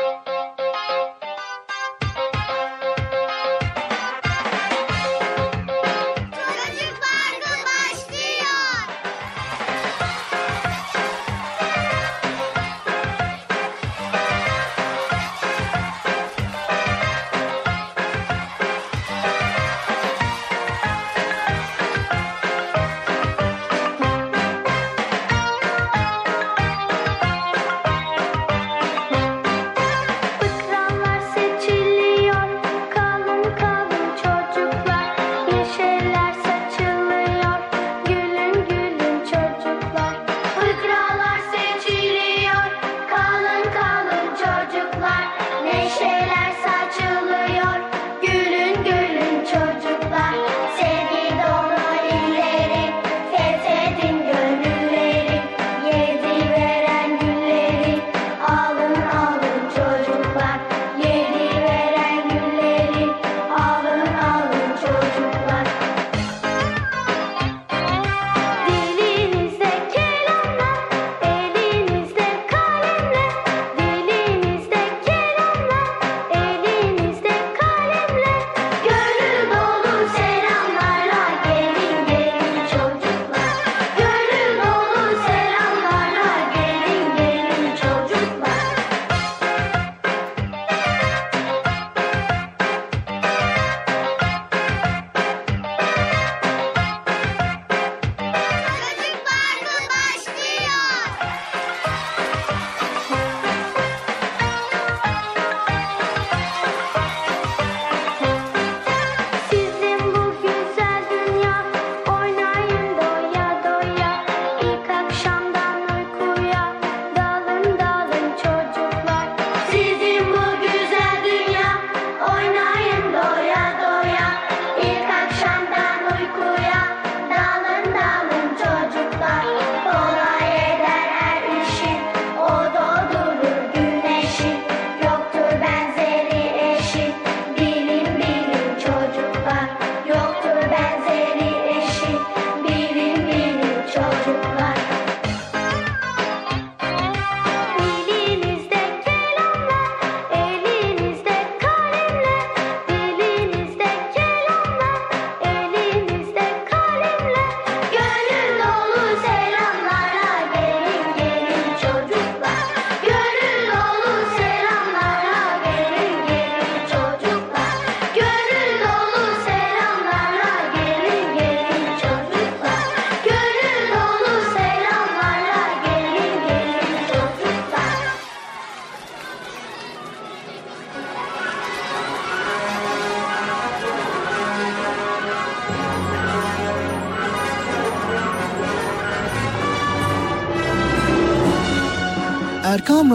Erkam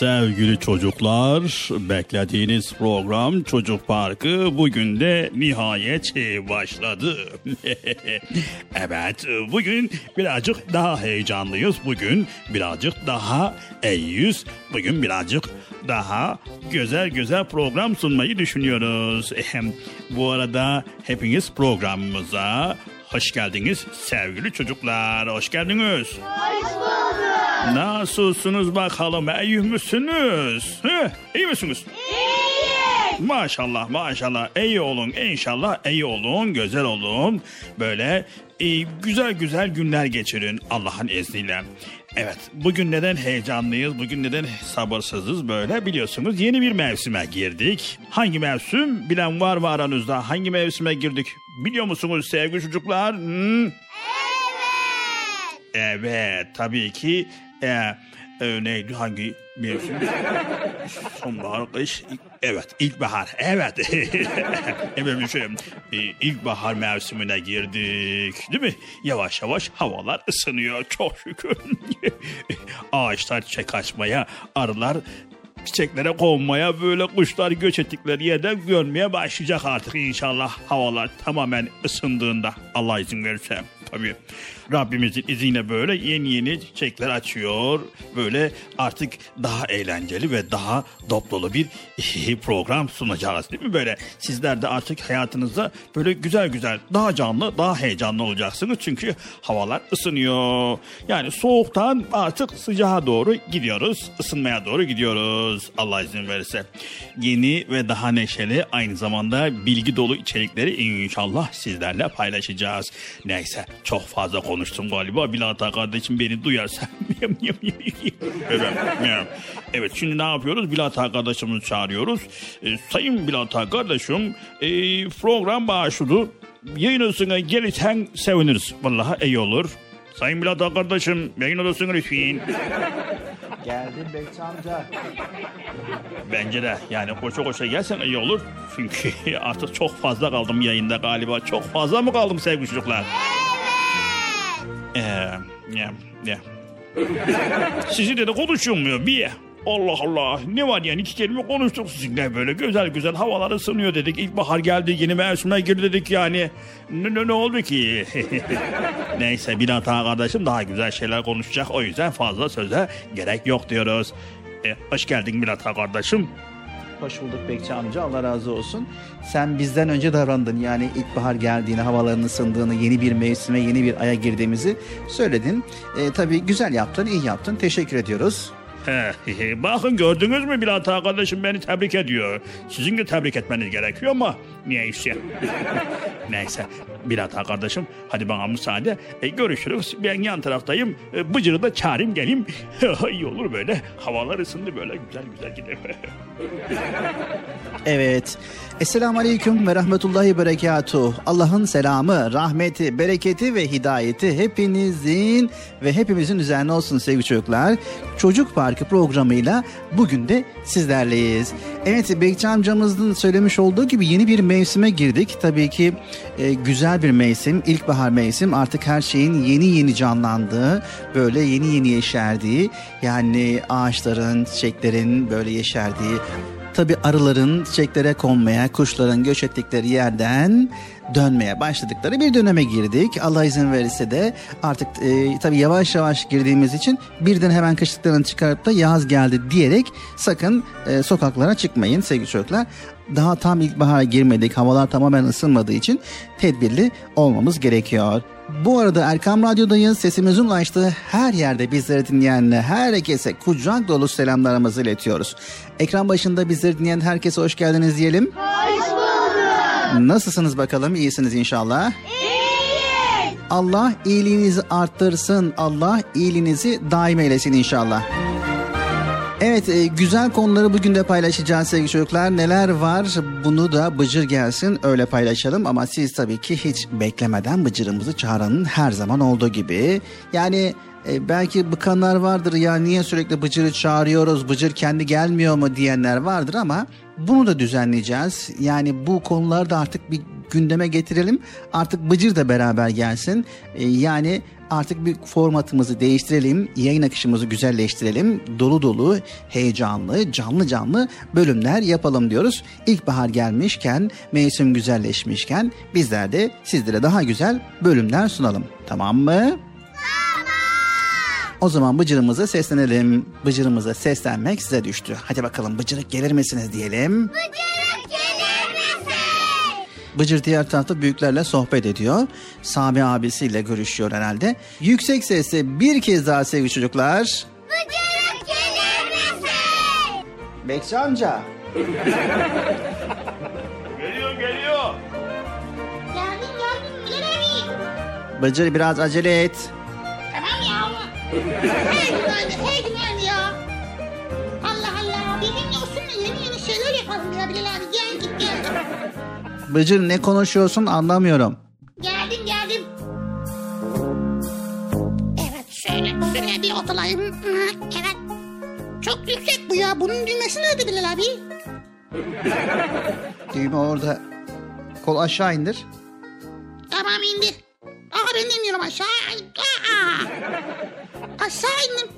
Sevgili çocuklar, beklediğiniz program Çocuk Parkı bugün de nihayet başladı. evet, bugün birazcık daha heyecanlıyız. Bugün birazcık daha iyiyiz. Bugün birazcık daha güzel güzel program sunmayı düşünüyoruz. Bu arada hepiniz programımıza hoş geldiniz sevgili çocuklar. Hoş geldiniz. Hoş. Nasılsınız bakalım? İyi misiniz? He, iyi misiniz? İyiyiz. Maşallah maşallah iyi olun inşallah iyi olun güzel olun böyle e, güzel güzel günler geçirin Allah'ın izniyle. Evet bugün neden heyecanlıyız bugün neden sabırsızız böyle biliyorsunuz yeni bir mevsime girdik. Hangi mevsim bilen var mı aranızda hangi mevsime girdik biliyor musunuz sevgili çocuklar? Hmm? Evet. Evet tabii ki e, e, neydi hangi mevsim? Sonbahar, kış, evet ilkbahar, evet. Efendim şöyle, e, ilkbahar mevsimine girdik, değil mi? Yavaş yavaş havalar ısınıyor çok şükür. Ağaçlar çiçek açmaya, arılar çiçeklere konmaya böyle kuşlar göç ettikleri yerden görmeye başlayacak artık inşallah havalar tamamen ısındığında Allah izin verirse tabii. Rabbimizin izniyle böyle yeni yeni çiçekler açıyor. Böyle artık daha eğlenceli ve daha dop dolu bir program sunacağız değil mi böyle? Sizler de artık hayatınızda böyle güzel güzel daha canlı daha heyecanlı olacaksınız. Çünkü havalar ısınıyor. Yani soğuktan artık sıcağa doğru gidiyoruz. ısınmaya doğru gidiyoruz Allah izin verirse. Yeni ve daha neşeli aynı zamanda bilgi dolu içerikleri inşallah sizlerle paylaşacağız. Neyse çok fazla konu konuştum galiba. Bilata kardeşim beni duyarsa. evet, evet şimdi ne yapıyoruz? Bilata kardeşimizi çağırıyoruz. E, sayın Bilata kardeşim e, program başladı. Yayınısına gelirsen seviniriz. Vallahi iyi olur. Sayın Bilata kardeşim yayın odasına lütfen. Geldim Bekçi amca. Bence de yani koşa koşa gelsen iyi olur. Çünkü artık çok fazla kaldım yayında galiba. Çok fazla mı kaldım sevgili çocuklar? Ee, ya, ya. Sizinle de konuşulmuyor bir. Allah Allah ne var yani iki kelime konuştuk sizinle böyle güzel güzel havalar ısınıyor dedik. İlkbahar geldi yeni mevsime girdi dedik yani. Ne, ne, ne oldu ki? Neyse bir hata kardeşim daha güzel şeyler konuşacak o yüzden fazla söze gerek yok diyoruz. E, hoş geldin Milat kardeşim. Hoş bulduk Bekçi amca Allah razı olsun. Sen bizden önce davrandın yani ilkbahar geldiğini, havaların ısındığını, yeni bir mevsime, yeni bir aya girdiğimizi söyledin. E, tabii güzel yaptın, iyi yaptın. Teşekkür ediyoruz. Bakın gördünüz mü Bilal arkadaşım beni tebrik ediyor. Sizin de tebrik etmeniz gerekiyor ama neyse. Neyse Bilal kardeşim hadi bana müsaade. E, görüşürüz. Ben yan taraftayım. E, Bıcır'ı da çağırayım geleyim. İyi olur böyle. Havalar ısındı böyle güzel güzel gidelim. evet. Esselamu Aleyküm ve Rahmetullahi Berekatuh. Allah'ın selamı, rahmeti, bereketi ve hidayeti hepinizin ve hepimizin üzerine olsun sevgili çocuklar. Çocuk Parkı programıyla bugün de sizlerleyiz. Evet Bekçi amcamızın söylemiş olduğu gibi yeni bir mevsime girdik. Tabii ki e, güzel bir mevsim, ilkbahar mevsim. Artık her şeyin yeni yeni canlandığı, böyle yeni yeni yeşerdiği, yani ağaçların, çiçeklerin böyle yeşerdiği, tabi arıların çiçeklere konmaya, kuşların göç ettikleri yerden dönmeye başladıkları bir döneme girdik. Allah izin verirse de artık e, tabii yavaş yavaş girdiğimiz için birden hemen kışlıklarını çıkarıp da yaz geldi diyerek sakın e, sokaklara çıkmayın sevgili çocuklar. Daha tam ilkbahara girmedik. Havalar tamamen ısınmadığı için tedbirli olmamız gerekiyor. Bu arada Erkam Radyo'dayız. Sesimizin ulaştığı her yerde bizleri dinleyen herkese kucak dolu selamlarımızı iletiyoruz. Ekran başında bizleri dinleyen herkese hoş geldiniz diyelim. Hoş bulduk. Nasılsınız bakalım? İyisiniz inşallah. İyiyiz. Allah iyiliğinizi arttırsın. Allah iyiliğinizi daim eylesin inşallah. Evet e, güzel konuları bugün de paylaşacağız sevgili çocuklar. Neler var bunu da Bıcır gelsin öyle paylaşalım. Ama siz tabii ki hiç beklemeden Bıcır'ımızı çağıranın her zaman olduğu gibi. Yani e, belki bıkanlar vardır ya niye sürekli Bıcır'ı çağırıyoruz Bıcır kendi gelmiyor mu diyenler vardır ama bunu da düzenleyeceğiz. Yani bu konuları da artık bir gündeme getirelim. Artık Bıcır da beraber gelsin. E, yani artık bir formatımızı değiştirelim, yayın akışımızı güzelleştirelim, dolu dolu, heyecanlı, canlı canlı bölümler yapalım diyoruz. İlkbahar gelmişken, mevsim güzelleşmişken bizler de sizlere daha güzel bölümler sunalım. Tamam mı? Tamam. O zaman Bıcır'ımıza seslenelim. Bıcır'ımıza seslenmek size düştü. Hadi bakalım Bıcır'ık gelir misiniz diyelim. Bıcırık gelir misin? Bıcır diğer tarafta büyüklerle sohbet ediyor. Sami abisiyle görüşüyor herhalde. Yüksek sesle bir kez daha sevgili çocuklar. Bıcırık gelir misin? Bekçi amca. geliyor geliyor. Geldim geldim abi. Bıcır biraz acele et. Hey günaydın hey günaydın ya. Allah Allah benimle olsun yeni yeni şeyler yapalım ya Bilal abi gel git gel. Bıcır ne konuşuyorsun anlamıyorum. Geldim geldim. Evet şöyle şuraya bir oturayım. Evet. Çok yüksek bu ya. Bunun düğmesi nerede Bilal abi? Düğme orada. Kol aşağı indir. Tamam indi. Aha ben de iniyorum aşağı. Aa! Aşağı indim.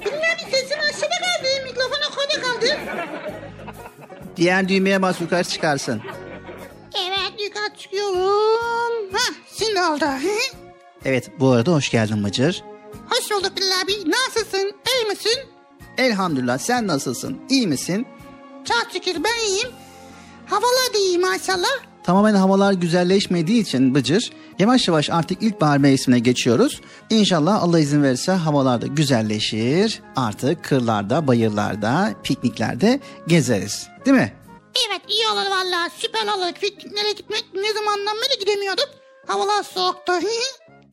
Bilal abi sesin aşağıda kaldı. Mikrofon yukarıda kaldı. Diğer düğmeye bas yukarı çıkarsın. Evet yukarı çıkıyorum. Hah şimdi oldu. Evet bu arada hoş geldin Bıcır. Hoş bulduk Bilal abi. Nasılsın? İyi misin? Elhamdülillah sen nasılsın? İyi misin? Çok şükür ben iyiyim. Havalar da iyi maşallah. Tamamen havalar güzelleşmediği için Bıcır yavaş yavaş artık ilkbahar mevsimine geçiyoruz. İnşallah Allah izin verirse havalar da güzelleşir. Artık kırlarda, bayırlarda, pikniklerde gezeriz. Değil mi? Evet iyi olur valla süper olur. Pikniklere gitmek ne zamandan beri gidemiyorduk. Havalar soğuktu.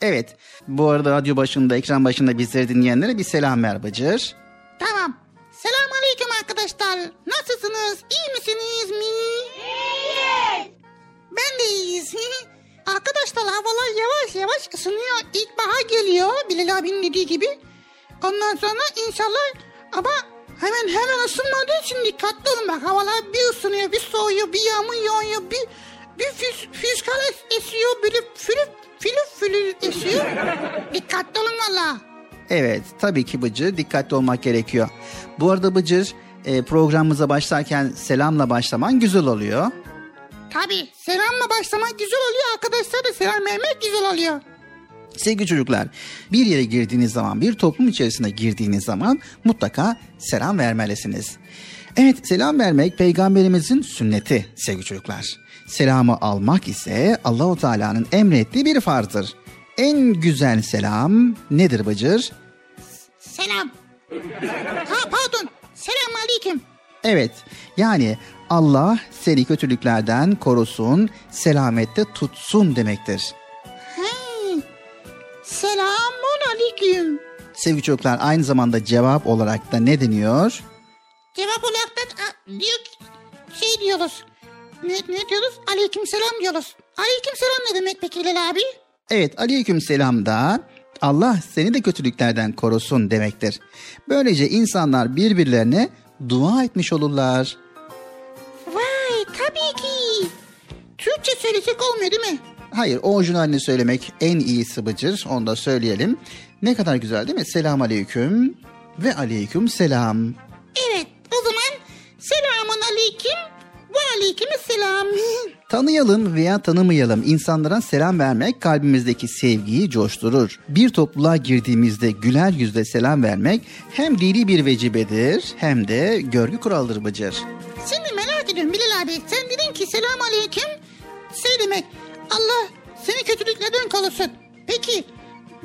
Evet. Bu arada radyo başında, ekran başında bizleri dinleyenlere bir selam ver Bıcır. tamam. Selam aleyküm arkadaşlar. Nasılsınız? İyi misiniz mi? Ben de iyiyiz. arkadaşlar havalar yavaş yavaş ısınıyor. İlkbahar geliyor Bilal abinin dediği gibi. Ondan sonra inşallah ama hemen hemen ısınmadığı için dikkatli olun bak. Havalar bir ısınıyor, bir soğuyor, bir yağmur yağıyor, bir bir füz, füzgar es- esiyor, böyle fülüp fülüp fülüp esiyor. dikkatli olun valla. Evet tabii ki Bıcır dikkatli olmak gerekiyor. Bu arada Bıcır e, programımıza başlarken selamla başlaman güzel oluyor. Tabii selamla başlamak güzel oluyor. Arkadaşlar da selam vermek güzel oluyor. Sevgili çocuklar bir yere girdiğiniz zaman bir toplum içerisine girdiğiniz zaman mutlaka selam vermelisiniz. Evet selam vermek peygamberimizin sünneti sevgili çocuklar. Selamı almak ise Allahu Teala'nın emrettiği bir farzdır. En güzel selam nedir Bıcır? Selam. Ha pardon. Selam aleyküm. Evet yani Allah seni kötülüklerden korusun, selamette tutsun demektir. He. Selamun aleyküm. Sevgili çocuklar aynı zamanda cevap olarak da ne deniyor? Cevap olarak da diyor şey diyoruz. Ne, ne diyoruz? Aleyküm selam diyoruz. Aleyküm selam ne demek peki Hilal abi? Evet aleyküm selam da Allah seni de kötülüklerden korusun demektir. Böylece insanlar birbirlerine dua etmiş olurlar. Tabii ki. Türkçe söylesek olmuyor değil mi? Hayır orijinalini söylemek en iyisi Bıcır onu da söyleyelim. Ne kadar güzel değil mi? Selam aleyküm ve aleyküm selam. Evet o zaman selamun aleyküm ve aleyküm selam. Tanıyalım veya tanımayalım insanlara selam vermek kalbimizdeki sevgiyi coşturur. Bir topluluğa girdiğimizde güler yüzle selam vermek hem dini bir vecibedir hem de görgü kuralıdır Bıcır. Şimdi merak ediyorum Bilal abi. Sen dedin ki selam aleyküm. Şey demek Allah seni kötülüklerden korusun. Peki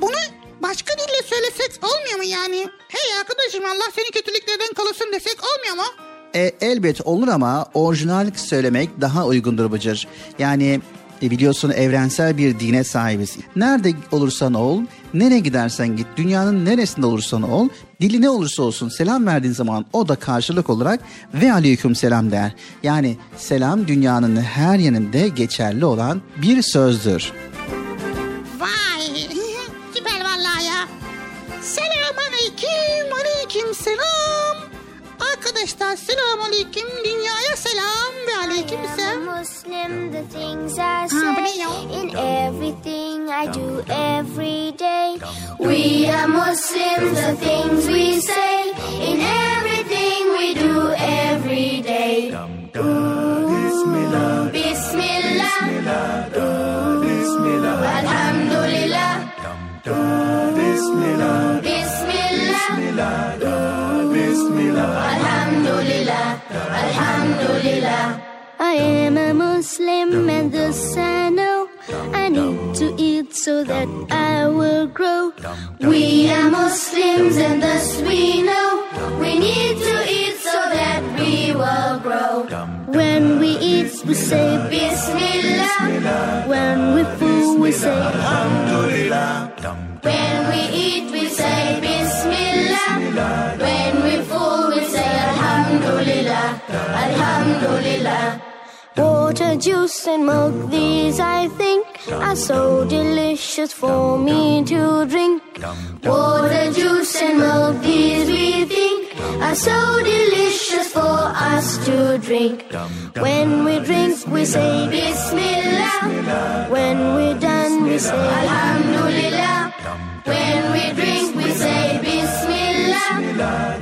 bunu başka dille söylesek olmuyor mu yani? Hey arkadaşım Allah seni kötülüklerden korusun desek olmuyor mu? E, elbet olur ama orijinal söylemek daha uygundur Bıcır. Yani e, biliyorsun evrensel bir dine sahibiz. Nerede olursan ol, nereye gidersen git, dünyanın neresinde olursan ol, dili ne olursa olsun selam verdiğin zaman o da karşılık olarak ve aleyküm selam der. Yani selam dünyanın her yanında geçerli olan bir sözdür. Vay süper vallahi ya. Selam aleyküm aleyküm selam. Arkadaşlar selam aleyküm dünyaya selam ve aleyküm selam. Muslim, the things I Ah, say in everything I do every day. We are Muslims, the things we say in everything we do every day. Ooh, Bismillah, Bismillah. Alhamdulillah, Bismillah, Alhamdulillah, Alhamdulillah. I am a Muslim and thus I know I need to eat so that I will grow. We are Muslims and thus we know we need to eat so that we will grow. When we eat, we say Bismillah. When we fool, we say Alhamdulillah. When we eat, we say Bismillah. When we fool, we say Alhamdulillah. Alhamdulillah. Water, juice, and milk, these I think are so delicious for me to drink. Water, juice, and milk, these we think are so delicious for us to drink. When we drink, we say Bismillah. When we're done, we say Alhamdulillah. When we drink, we say Bismillah.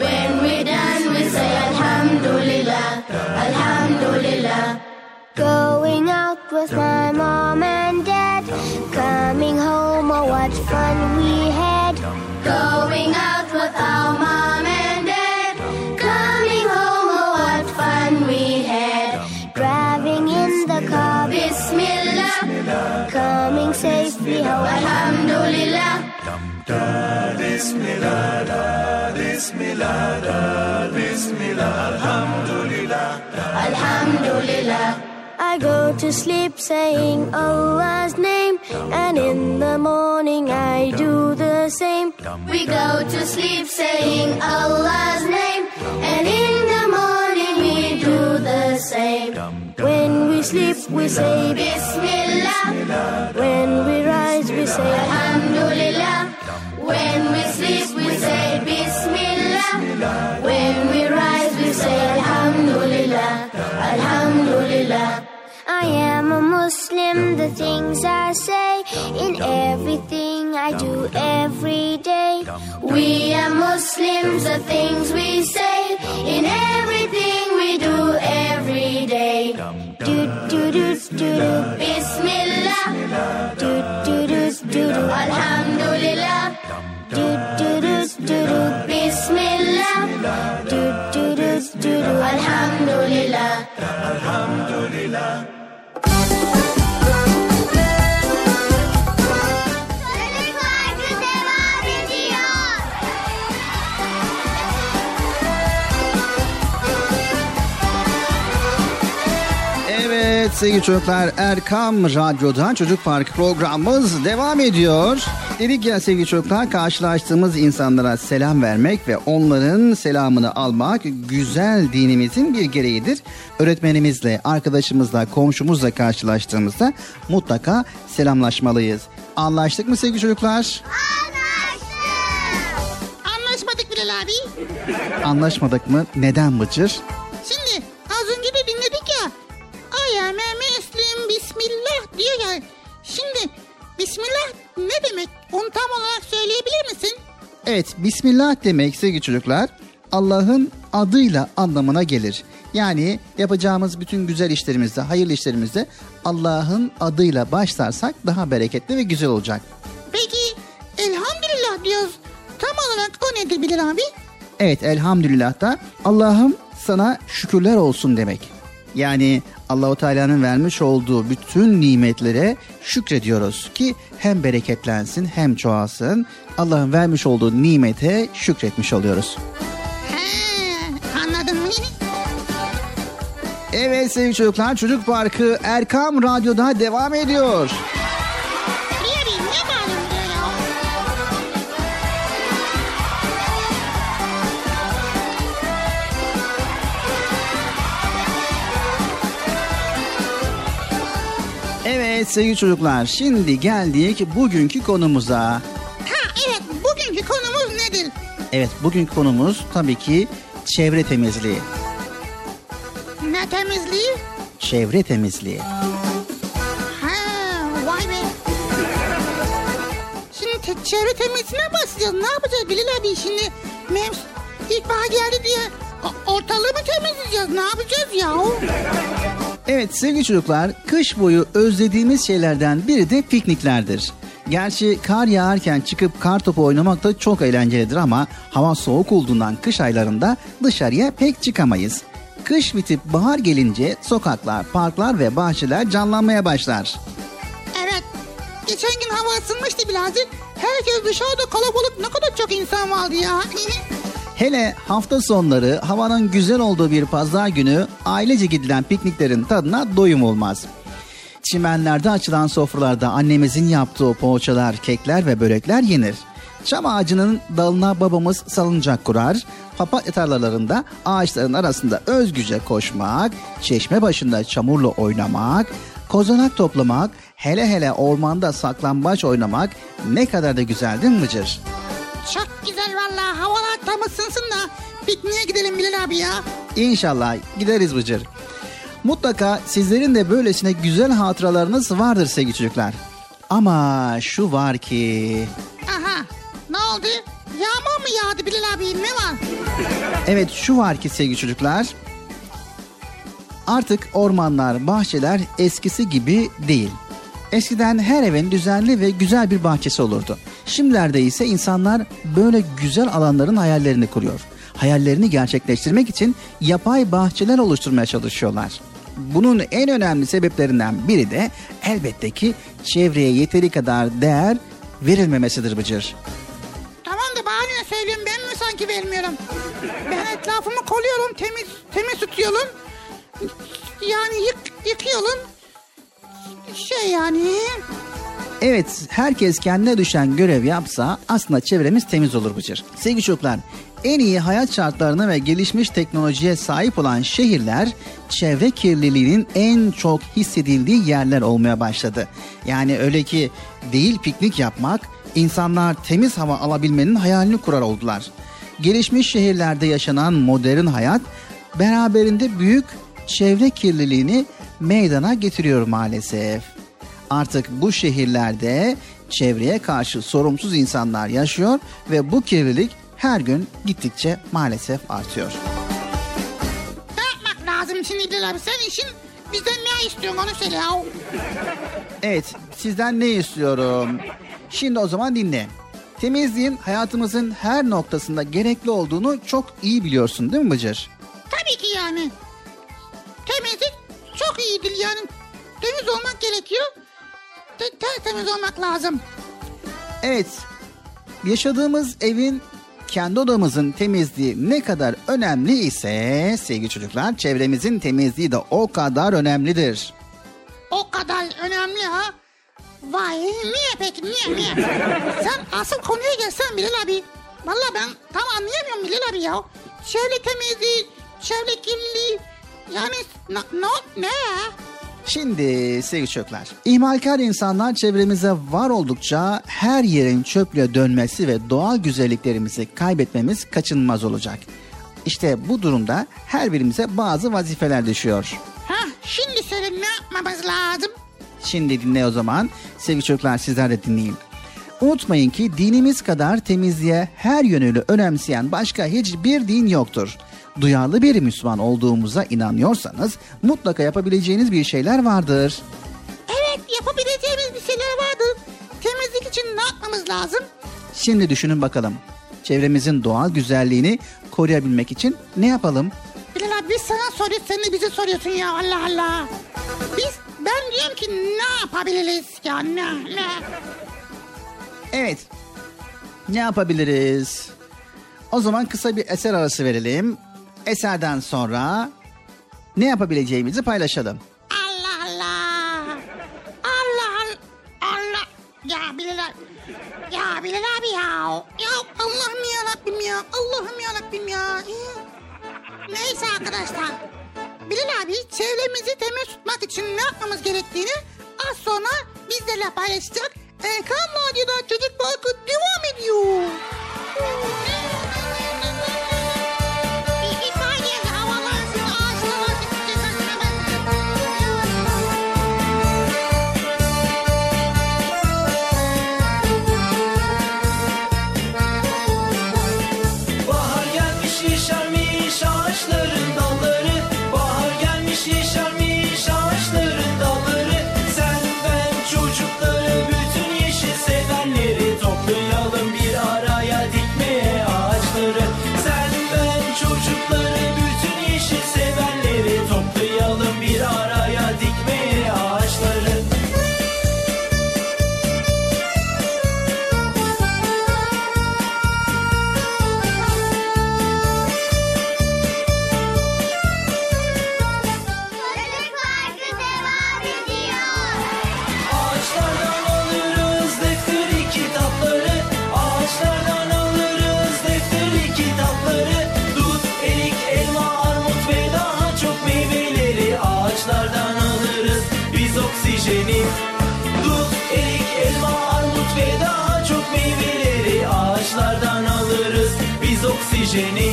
Going out with my mom and dad. Coming home, oh, what fun we had. Going out with our mom and dad. Coming home, oh, what fun we had. Driving in the car, Bismillah. Coming safely home, Alhamdulillah. Da Bismillah da Bismillah da Bismillah Alhamdulillah, Alhamdulillah. I go to sleep saying Allah's name, and in the morning I do the same. We go to sleep saying Allah's name, and in the morning we do the same. When we sleep, we say Bismillah. When we rise, we say Alhamdulillah. When we sleep, we say Bismillah. When I am a Muslim, the things I say in everything I do every day. We are Muslims, the things we say in everything we do every day. Do do do do do, Bismillah. Do do do do do, Alhamdulillah. Do do do do do, Bismillah. Do do do do do, Alhamdulillah. Çocuk sevgili çocuklar Erkam Radyo'da Çocuk Park programımız devam ediyor. Dedik ya sevgili çocuklar karşılaştığımız insanlara selam vermek ve onların selamını almak güzel dinimizin bir gereğidir. Öğretmenimizle, arkadaşımızla, komşumuzla karşılaştığımızda mutlaka selamlaşmalıyız. Anlaştık mı sevgili çocuklar? Anlaşmadık Bilal abi. Anlaşmadık mı? Neden Bıcır? Şimdi I am a Muslim Bismillah diyor ya. Şimdi Bismillah ne demek? Onu tam olarak söyleyebilir misin? Evet, Bismillah demek sevgili çocuklar Allah'ın adıyla anlamına gelir. Yani yapacağımız bütün güzel işlerimizde, hayırlı işlerimizde Allah'ın adıyla başlarsak daha bereketli ve güzel olacak. Peki elhamdülillah diyoruz. Tam olarak o nedir Bilal abi? Evet, elhamdülillah da Allah'ım sana şükürler olsun demek. Yani Allahu Teala'nın vermiş olduğu bütün nimetlere şükrediyoruz ki hem bereketlensin hem çoğalsın. Allah'ın vermiş olduğu nimete şükretmiş oluyoruz. He, anladın mı? Evet sevgili çocuklar Çocuk Parkı Erkam Radyo'da devam ediyor. Bilal abi Evet sevgili çocuklar şimdi geldik bugünkü konumuza. Ha evet bugünkü konumuz nedir? Evet bugünkü konumuz tabii ki çevre temizliği. Ne temizliği? Çevre temizliği. Ha vay be. Şimdi te- çevre temizliğine başlayacağız. Ne yapacağız Bilal abi şimdi? Mevs ilkbahar geldi diye o- ortalığı mı temizleyeceğiz? Ne yapacağız ya? Evet sevgili çocuklar kış boyu özlediğimiz şeylerden biri de pikniklerdir. Gerçi kar yağarken çıkıp kar topu oynamak da çok eğlencelidir ama hava soğuk olduğundan kış aylarında dışarıya pek çıkamayız. Kış bitip bahar gelince sokaklar, parklar ve bahçeler canlanmaya başlar. Evet. Geçen gün hava ısınmıştı birazcık. Herkes dışarıda kalabalık ne kadar çok insan vardı ya. Hele hafta sonları havanın güzel olduğu bir pazar günü ailece gidilen pikniklerin tadına doyum olmaz. Çimenlerde açılan sofralarda annemizin yaptığı poğaçalar, kekler ve börekler yenir. Çam ağacının dalına babamız salıncak kurar, papatya tarlalarında ağaçların arasında özgüce koşmak, çeşme başında çamurla oynamak, kozanak toplamak, hele hele ormanda saklambaç oynamak ne kadar da güzel değil mi? Çok güzel valla. Havalar tam ısınsın da pikniğe gidelim Bilal abi ya. İnşallah gideriz Bıcır. Mutlaka sizlerin de böylesine güzel hatıralarınız vardır sevgili çocuklar. Ama şu var ki... Aha ne oldu? Yağmur mu yağdı Bilal abi ne var? Evet şu var ki sevgili çocuklar. Artık ormanlar, bahçeler eskisi gibi değil. Eskiden her evin düzenli ve güzel bir bahçesi olurdu. Şimdilerde ise insanlar böyle güzel alanların hayallerini kuruyor. Hayallerini gerçekleştirmek için yapay bahçeler oluşturmaya çalışıyorlar. Bunun en önemli sebeplerinden biri de elbette ki çevreye yeteri kadar değer verilmemesidir Bıcır. Tamam da bana ne söylüyorsun ben mi sanki vermiyorum? Ben etrafımı koluyorum temiz temiz tutuyorum. Yani yık, yıkıyorum. Şey yani. Evet, herkes kendine düşen görev yapsa aslında çevremiz temiz olur Bıcır. Sevgili çocuklar, en iyi hayat şartlarına ve gelişmiş teknolojiye sahip olan şehirler çevre kirliliğinin en çok hissedildiği yerler olmaya başladı. Yani öyle ki değil piknik yapmak, insanlar temiz hava alabilmenin hayalini kurar oldular. Gelişmiş şehirlerde yaşanan modern hayat beraberinde büyük çevre kirliliğini meydana getiriyor maalesef. Artık bu şehirlerde çevreye karşı sorumsuz insanlar yaşıyor ve bu kirlilik her gün gittikçe maalesef artıyor. Ne yapmak lazım şimdi Bilal abi? Sen işin bizden ne istiyorsun onu söyle ya. Evet, sizden ne istiyorum? Şimdi o zaman dinle. Temizliğin hayatımızın her noktasında gerekli olduğunu çok iyi biliyorsun değil mi Bıcır? Tabii ki yani. İyidir yani. Temiz olmak gerekiyor. Te- tertemiz olmak lazım. Evet, yaşadığımız evin kendi odamızın temizliği ne kadar önemli ise sevgili çocuklar çevremizin temizliği de o kadar önemlidir. O kadar önemli ha. Vay niye peki niye niye? Sen asıl konuya gelsen Bilal abi. Valla ben tam anlayamıyorum Bilal abi ya. Çevre temizliği, çevre kirliliği. Yani ne, ne, ne? Şimdi sevgili çocuklar, ihmalkar insanlar çevremize var oldukça her yerin çöplüğe dönmesi ve doğal güzelliklerimizi kaybetmemiz kaçınılmaz olacak. İşte bu durumda her birimize bazı vazifeler düşüyor. Ha, şimdi söyle ne yapmamız lazım? Şimdi dinle o zaman. Sevgili çocuklar sizler de dinleyin. Unutmayın ki dinimiz kadar temizliğe her yönüyle önemseyen başka hiçbir din yoktur. Duyarlı bir Müslüman olduğumuza inanıyorsanız mutlaka yapabileceğiniz bir şeyler vardır. Evet yapabileceğimiz bir şeyler vardır. Temizlik için ne yapmamız lazım? Şimdi düşünün bakalım. Çevremizin doğal güzelliğini koruyabilmek için ne yapalım? Bilal abi biz sana soruyoruz sen de bize soruyorsun ya Allah Allah. Biz ben diyorum ki ne yapabiliriz ya ne ne? Evet. Ne yapabiliriz? O zaman kısa bir eser arası verelim. Eserden sonra ne yapabileceğimizi paylaşalım. Allah Allah. Allah Allah. Allah. Ya Bilal abi. Ya Bilal abi ya. Ya Allah'ım ya Rabbim ya. Allah'ım ya Rabbim ya. Neyse arkadaşlar. Bilal abi çevremizi temiz tutmak için ne yapmamız gerektiğini az sonra bizlerle paylaşacak. Erkan Radyo'da Çocuk Parkı devam ediyor. Daha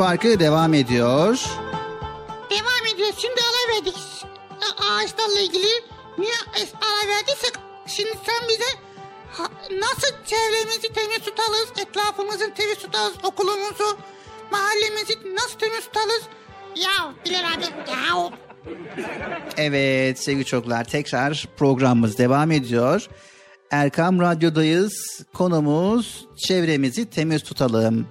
Parkı devam ediyor. Devam ediyoruz. Şimdi ara verdik. A- Ağaçlarla ilgili. Niye ara verdiysek şimdi sen bize ha- nasıl çevremizi temiz tutarız, etrafımızı temiz tutarız, okulumuzu, mahallemizi nasıl temiz tutarız? Ya Bilal abi, ya Evet sevgili çocuklar tekrar programımız devam ediyor. Erkam Radyo'dayız. Konumuz çevremizi temiz tutalım.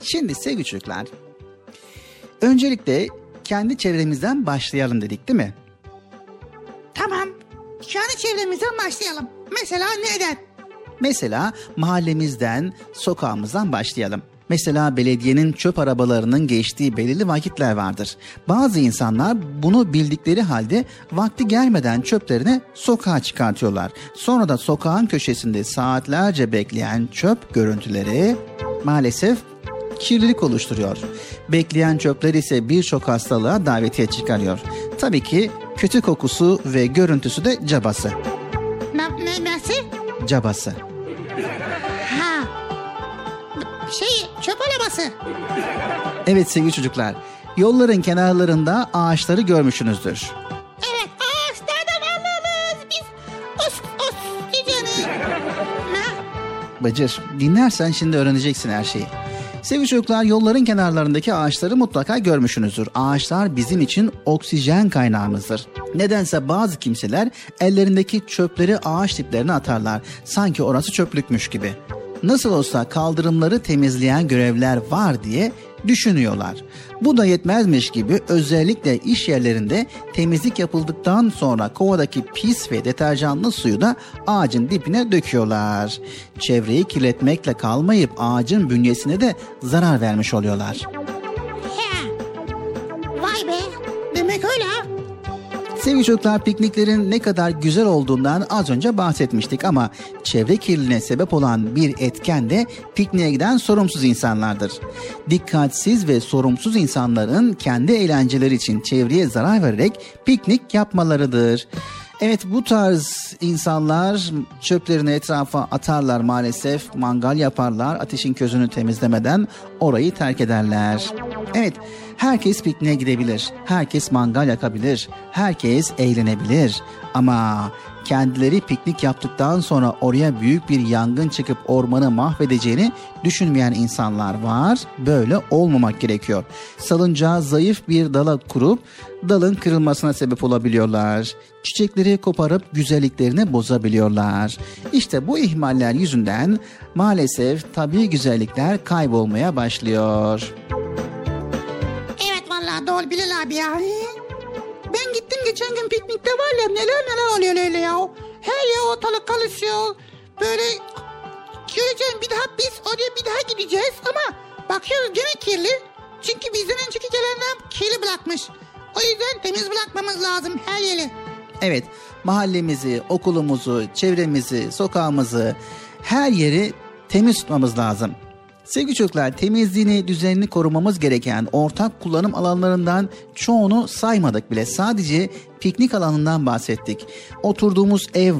Şimdi sevgili çocuklar. Öncelikle kendi çevremizden başlayalım dedik değil mi? Tamam. Kendi çevremizden başlayalım. Mesela neden? Mesela mahallemizden, sokağımızdan başlayalım. Mesela belediyenin çöp arabalarının geçtiği belirli vakitler vardır. Bazı insanlar bunu bildikleri halde vakti gelmeden çöplerini sokağa çıkartıyorlar. Sonra da sokağın köşesinde saatlerce bekleyen çöp görüntüleri maalesef kirlilik oluşturuyor. Bekleyen çöpler ise birçok hastalığa davetiye çıkarıyor. Tabii ki kötü kokusu ve görüntüsü de cabası. Ne, ne, nasıl? Cabası. Ha. Şey, çöp arabası. Evet sevgili çocuklar, yolların kenarlarında ağaçları görmüşsünüzdür. Evet, ağaçlardan alırız biz. Os, os? Bacır, dinlersen şimdi öğreneceksin her şeyi. Sevgili çocuklar, yolların kenarlarındaki ağaçları mutlaka görmüşsünüzdür. Ağaçlar bizim için oksijen kaynağımızdır. Nedense bazı kimseler ellerindeki çöpleri ağaç diplerine atarlar. Sanki orası çöplükmüş gibi. Nasıl olsa kaldırımları temizleyen görevler var diye düşünüyorlar. Bu da yetmezmiş gibi özellikle iş yerlerinde temizlik yapıldıktan sonra kovadaki pis ve deterjanlı suyu da ağacın dibine döküyorlar. Çevreyi kirletmekle kalmayıp ağacın bünyesine de zarar vermiş oluyorlar. He. Vay be. Demek öyle ha. Sevgili çocuklar pikniklerin ne kadar güzel olduğundan az önce bahsetmiştik ama çevre kirliliğine sebep olan bir etken de pikniğe giden sorumsuz insanlardır. Dikkatsiz ve sorumsuz insanların kendi eğlenceleri için çevreye zarar vererek piknik yapmalarıdır. Evet bu tarz insanlar çöplerini etrafa atarlar maalesef. Mangal yaparlar. Ateşin közünü temizlemeden orayı terk ederler. Evet herkes pikniğe gidebilir. Herkes mangal yakabilir. Herkes eğlenebilir. Ama kendileri piknik yaptıktan sonra oraya büyük bir yangın çıkıp ormanı mahvedeceğini düşünmeyen insanlar var. Böyle olmamak gerekiyor. Salıncağı zayıf bir dala kurup dalın kırılmasına sebep olabiliyorlar. Çiçekleri koparıp güzelliklerini bozabiliyorlar. İşte bu ihmaller yüzünden maalesef tabii güzellikler kaybolmaya başlıyor. Doğru Bilal abi ya. Ben gittim geçen gün piknikte var ya neler neler oluyor öyle ya. Her yer ortalık karışıyor. Böyle göreceğim bir daha biz oraya bir daha gideceğiz ama bakıyoruz gene kirli. Çünkü bizden önceki gelenler kirli bırakmış. O yüzden temiz bırakmamız lazım her yeri. Evet, mahallemizi, okulumuzu, çevremizi, sokağımızı, her yeri temiz tutmamız lazım. Sevgili çocuklar, temizliğini, düzenini korumamız gereken ortak kullanım alanlarından çoğunu saymadık bile. Sadece piknik alanından bahsettik. Oturduğumuz ev,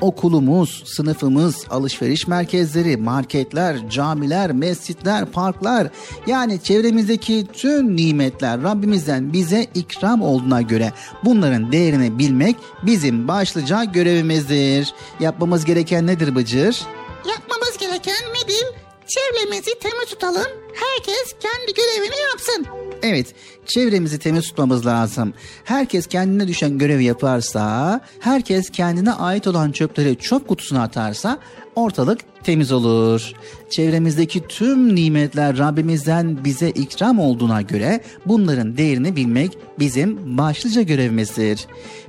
okulumuz, sınıfımız, alışveriş merkezleri, marketler, camiler, mescitler, parklar yani çevremizdeki tüm nimetler Rabbimizden bize ikram olduğuna göre bunların değerini bilmek bizim başlıca görevimizdir. Yapmamız gereken nedir Bıcır? Yapmamız gereken nedir? Çevremizi temiz tutalım. Herkes kendi görevini yapsın. Evet, çevremizi temiz tutmamız lazım. Herkes kendine düşen görevi yaparsa, herkes kendine ait olan çöpleri çöp kutusuna atarsa ortalık temiz olur. Çevremizdeki tüm nimetler Rabbimizden bize ikram olduğuna göre bunların değerini bilmek bizim başlıca görevimizdir.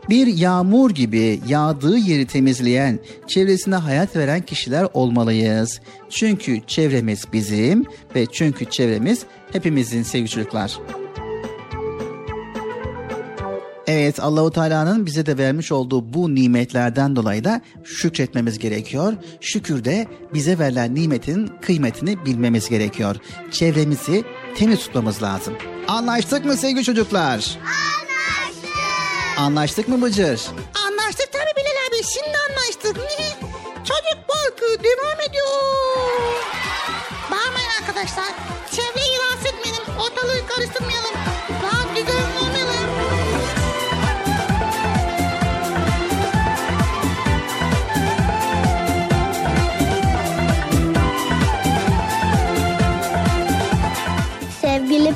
Bir yağmur gibi yağdığı yeri temizleyen, çevresine hayat veren kişiler olmalıyız. Çünkü çevremiz bizim ve çünkü çevremiz hepimizin sevgili çocuklar. Evet Allahu Teala'nın bize de vermiş olduğu bu nimetlerden dolayı da şükretmemiz gerekiyor. Şükür de bize verilen nimetin kıymetini bilmemiz gerekiyor. Çevremizi temiz tutmamız lazım. Anlaştık mı sevgili çocuklar? Anlaştık. Anlaştık mı Bıcır? Anlaştık tabii Bilal abi şimdi anlaştık. Çocuk parkı devam ediyor. Bağırmayın arkadaşlar. Çevreyi rahatsız etmeyelim. Ortalığı karıştırmayalım.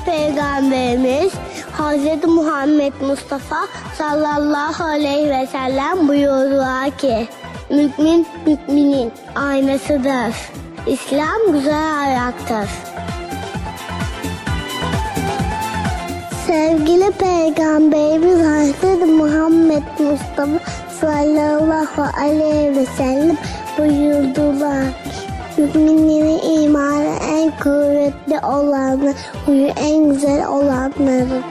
Peygamberimiz Hz. Muhammed Mustafa sallallahu aleyhi ve sellem buyurdular ki Mümin müminin aynasıdır. İslam güzel ayaktır. Sevgili Peygamberimiz Hz. Muhammed Mustafa sallallahu aleyhi ve sellem buyurdular. Müminlerin imanı en kuvvetli olanı, huyu en güzel olanları.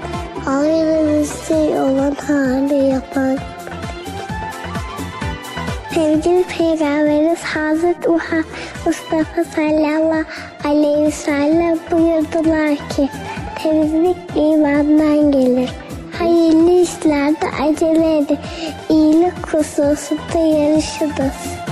Bir şey olan hali yapar. Sevgili Peygamberimiz Hazreti Muhammed Mustafa sallallahu aleyhi ve sellem buyurdular ki temizlik imandan gelir. Hayırlı işlerde acele edin. İyilik hususunda yarışınız.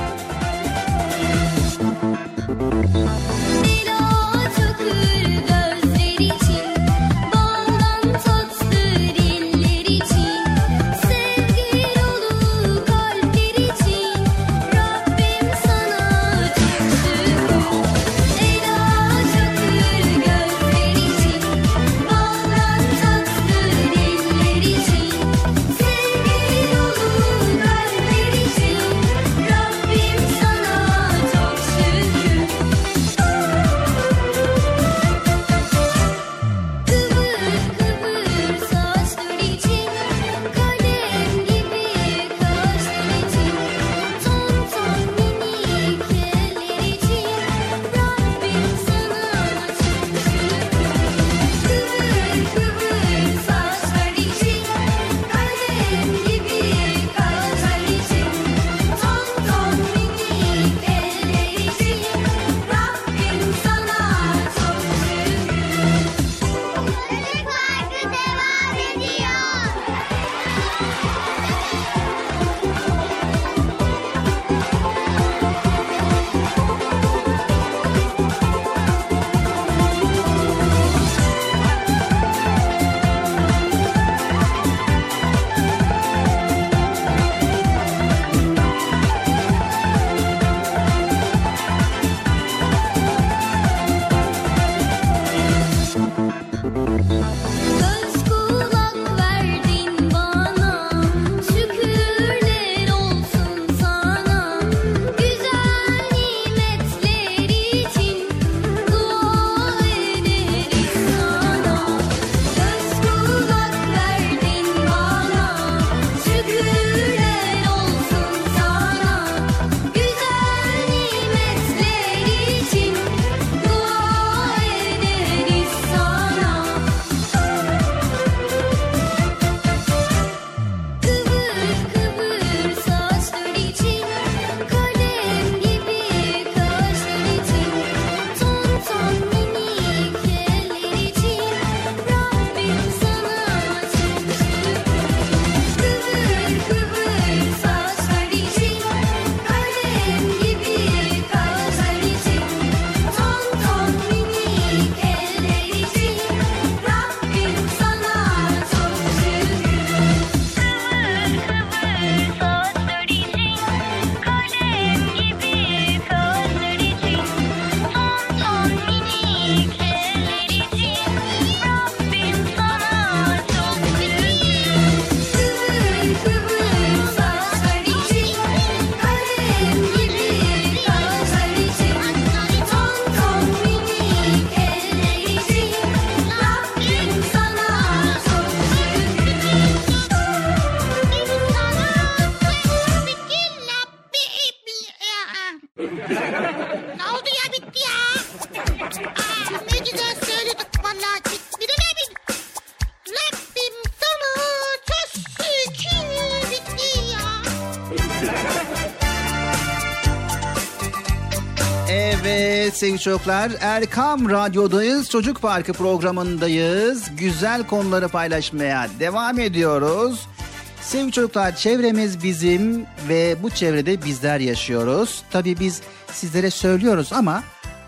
Çocuklar Erkam Radyo'dayız. Çocuk Parkı programındayız. Güzel konuları paylaşmaya devam ediyoruz. Sevgili çocuklar çevremiz bizim ve bu çevrede bizler yaşıyoruz. Tabii biz sizlere söylüyoruz ama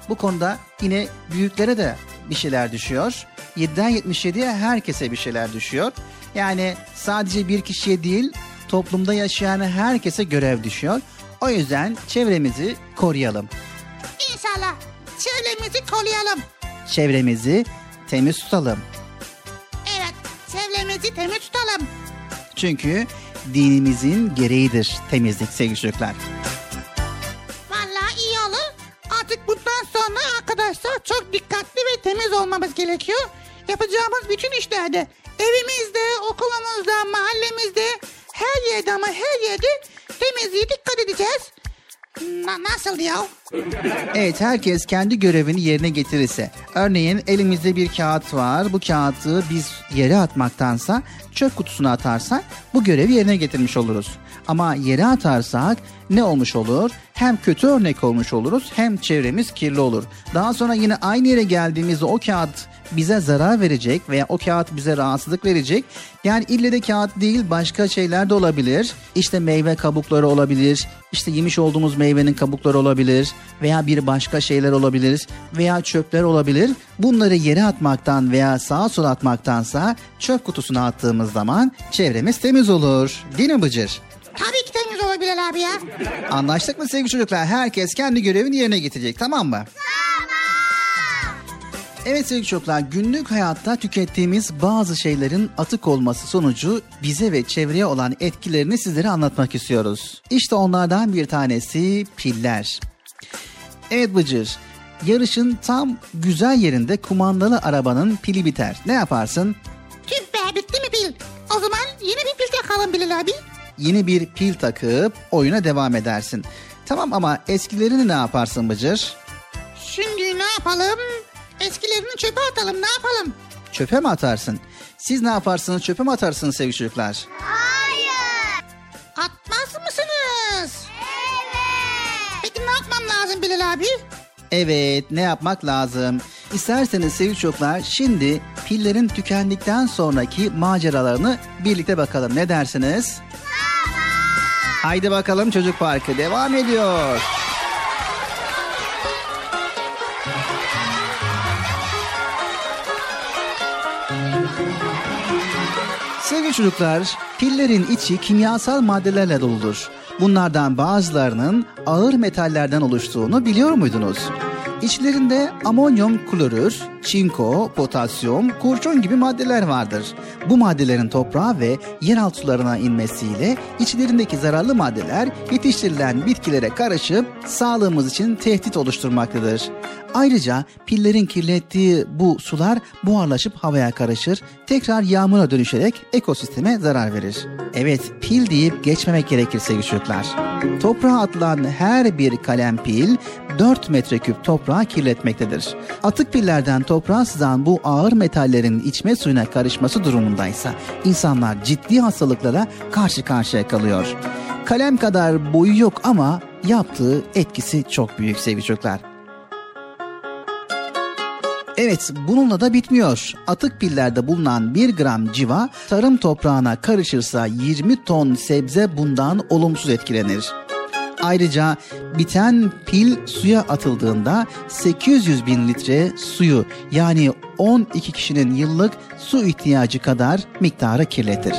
bu konuda yine büyüklere de bir şeyler düşüyor. 7'den 77'ye herkese bir şeyler düşüyor. Yani sadece bir kişiye değil toplumda yaşayan herkese görev düşüyor. O yüzden çevremizi koruyalım. İnşallah çevremizi koruyalım. Çevremizi temiz tutalım. Evet çevremizi temiz tutalım. Çünkü dinimizin gereğidir temizlik sevgili çocuklar. Vallahi iyi olur. Artık bundan sonra arkadaşlar çok dikkatli ve temiz olmamız gerekiyor. Yapacağımız bütün işlerde evimizde, okulumuzda, mahallemizde her yerde ama her yerde temizliğe dikkat edeceğiz. Na- nasıl ya? Evet herkes kendi görevini yerine getirirse. Örneğin elimizde bir kağıt var. Bu kağıdı biz yere atmaktansa çöp kutusuna atarsak bu görevi yerine getirmiş oluruz. Ama yere atarsak ne olmuş olur? Hem kötü örnek olmuş oluruz hem çevremiz kirli olur. Daha sonra yine aynı yere geldiğimizde o kağıt bize zarar verecek veya o kağıt bize rahatsızlık verecek. Yani ille de kağıt değil başka şeyler de olabilir. İşte meyve kabukları olabilir. İşte yemiş olduğumuz meyvenin kabukları olabilir veya bir başka şeyler olabilir veya çöpler olabilir. Bunları yere atmaktan veya sağa sola atmaktansa çöp kutusuna attığımız zaman çevremiz temiz olur. Değil mi Bıcır? Tabii ki temiz olur Bilal abi ya. Anlaştık mı sevgili çocuklar? Herkes kendi görevini yerine getirecek tamam mı? Evet sevgili çocuklar günlük hayatta tükettiğimiz bazı şeylerin atık olması sonucu bize ve çevreye olan etkilerini sizlere anlatmak istiyoruz. İşte onlardan bir tanesi piller. Evet Bıcır, yarışın tam güzel yerinde kumandalı arabanın pili biter. Ne yaparsın? Tüh be bitti mi pil? O zaman yeni bir pil takalım Bilal abi. Yeni bir pil takıp oyuna devam edersin. Tamam ama eskilerini ne yaparsın Bıcır? Şimdi ne yapalım? Eskilerini çöpe atalım ne yapalım? Çöpe mi atarsın? Siz ne yaparsınız? Çöpe mi atarsınız sevgili çocuklar? Atmaz mısınız? Evet. Peki ne yapmam lazım Bilal abi? Evet, ne yapmak lazım? İsterseniz sevgili çocuklar şimdi pillerin tükendikten sonraki maceralarını birlikte bakalım. Ne dersiniz? Haydi bakalım çocuk parkı devam ediyor. Sevgili çocuklar, pillerin içi kimyasal maddelerle doludur. Bunlardan bazılarının ağır metallerden oluştuğunu biliyor muydunuz? İçlerinde amonyum klorür, çinko, potasyum, kurşun gibi maddeler vardır. Bu maddelerin toprağa ve yeraltı sularına inmesiyle içlerindeki zararlı maddeler yetiştirilen bitkilere karışıp sağlığımız için tehdit oluşturmaktadır. Ayrıca pillerin kirlettiği bu sular buharlaşıp havaya karışır, tekrar yağmura dönüşerek ekosisteme zarar verir. Evet, pil deyip geçmemek gerekir sevgili çocuklar. Toprağa atılan her bir kalem pil 4 metreküp toprağı kirletmektedir. Atık pillerden toprağa sızan bu ağır metallerin içme suyuna karışması durumundaysa insanlar ciddi hastalıklara karşı karşıya kalıyor. Kalem kadar boyu yok ama yaptığı etkisi çok büyük sevgili çocuklar. Evet bununla da bitmiyor. Atık pillerde bulunan 1 gram civa tarım toprağına karışırsa 20 ton sebze bundan olumsuz etkilenir. Ayrıca biten pil suya atıldığında 800 bin litre suyu yani 12 kişinin yıllık su ihtiyacı kadar miktarı kirletir.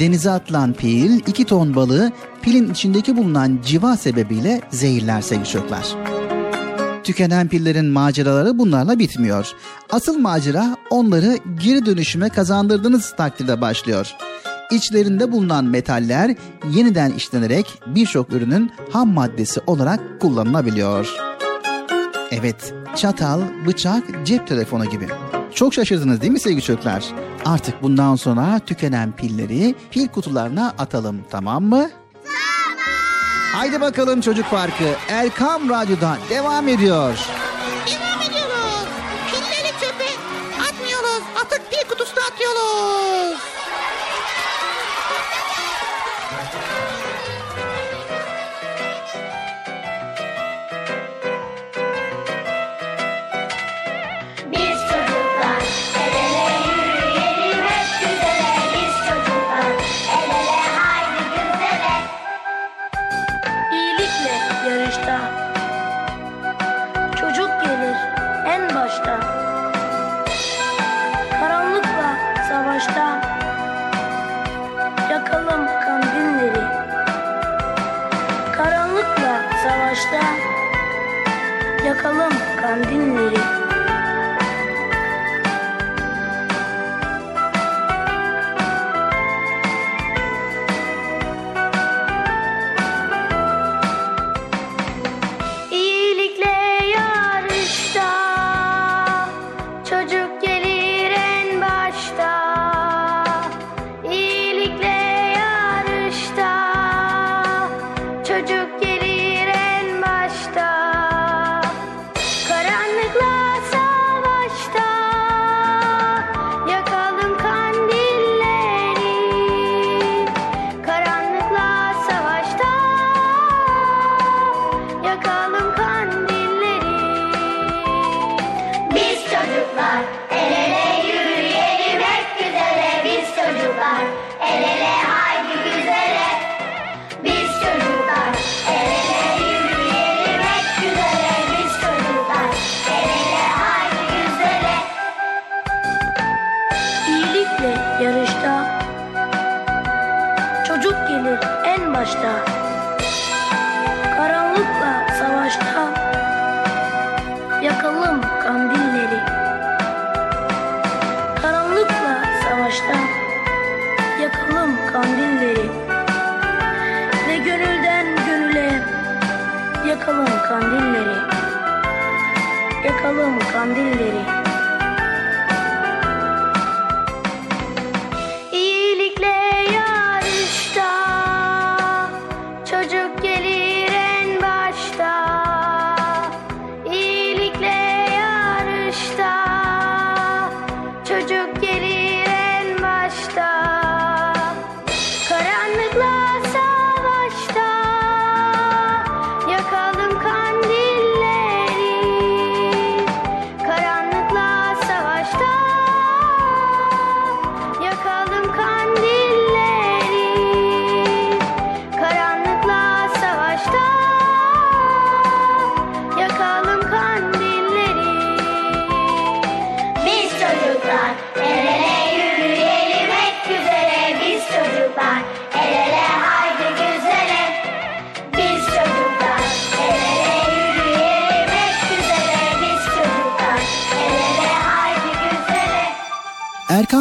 Denize atılan pil 2 ton balığı pilin içindeki bulunan civa sebebiyle zehirler sevgili çocuklar. Tükenen pillerin maceraları bunlarla bitmiyor. Asıl macera onları geri dönüşüme kazandırdığınız takdirde başlıyor. İçlerinde bulunan metaller yeniden işlenerek birçok ürünün ham maddesi olarak kullanılabiliyor. Evet, çatal, bıçak, cep telefonu gibi. Çok şaşırdınız değil mi sevgili çocuklar? Artık bundan sonra tükenen pilleri pil kutularına atalım tamam mı? Haydi bakalım çocuk parkı Erkam Radyo'da devam ediyor.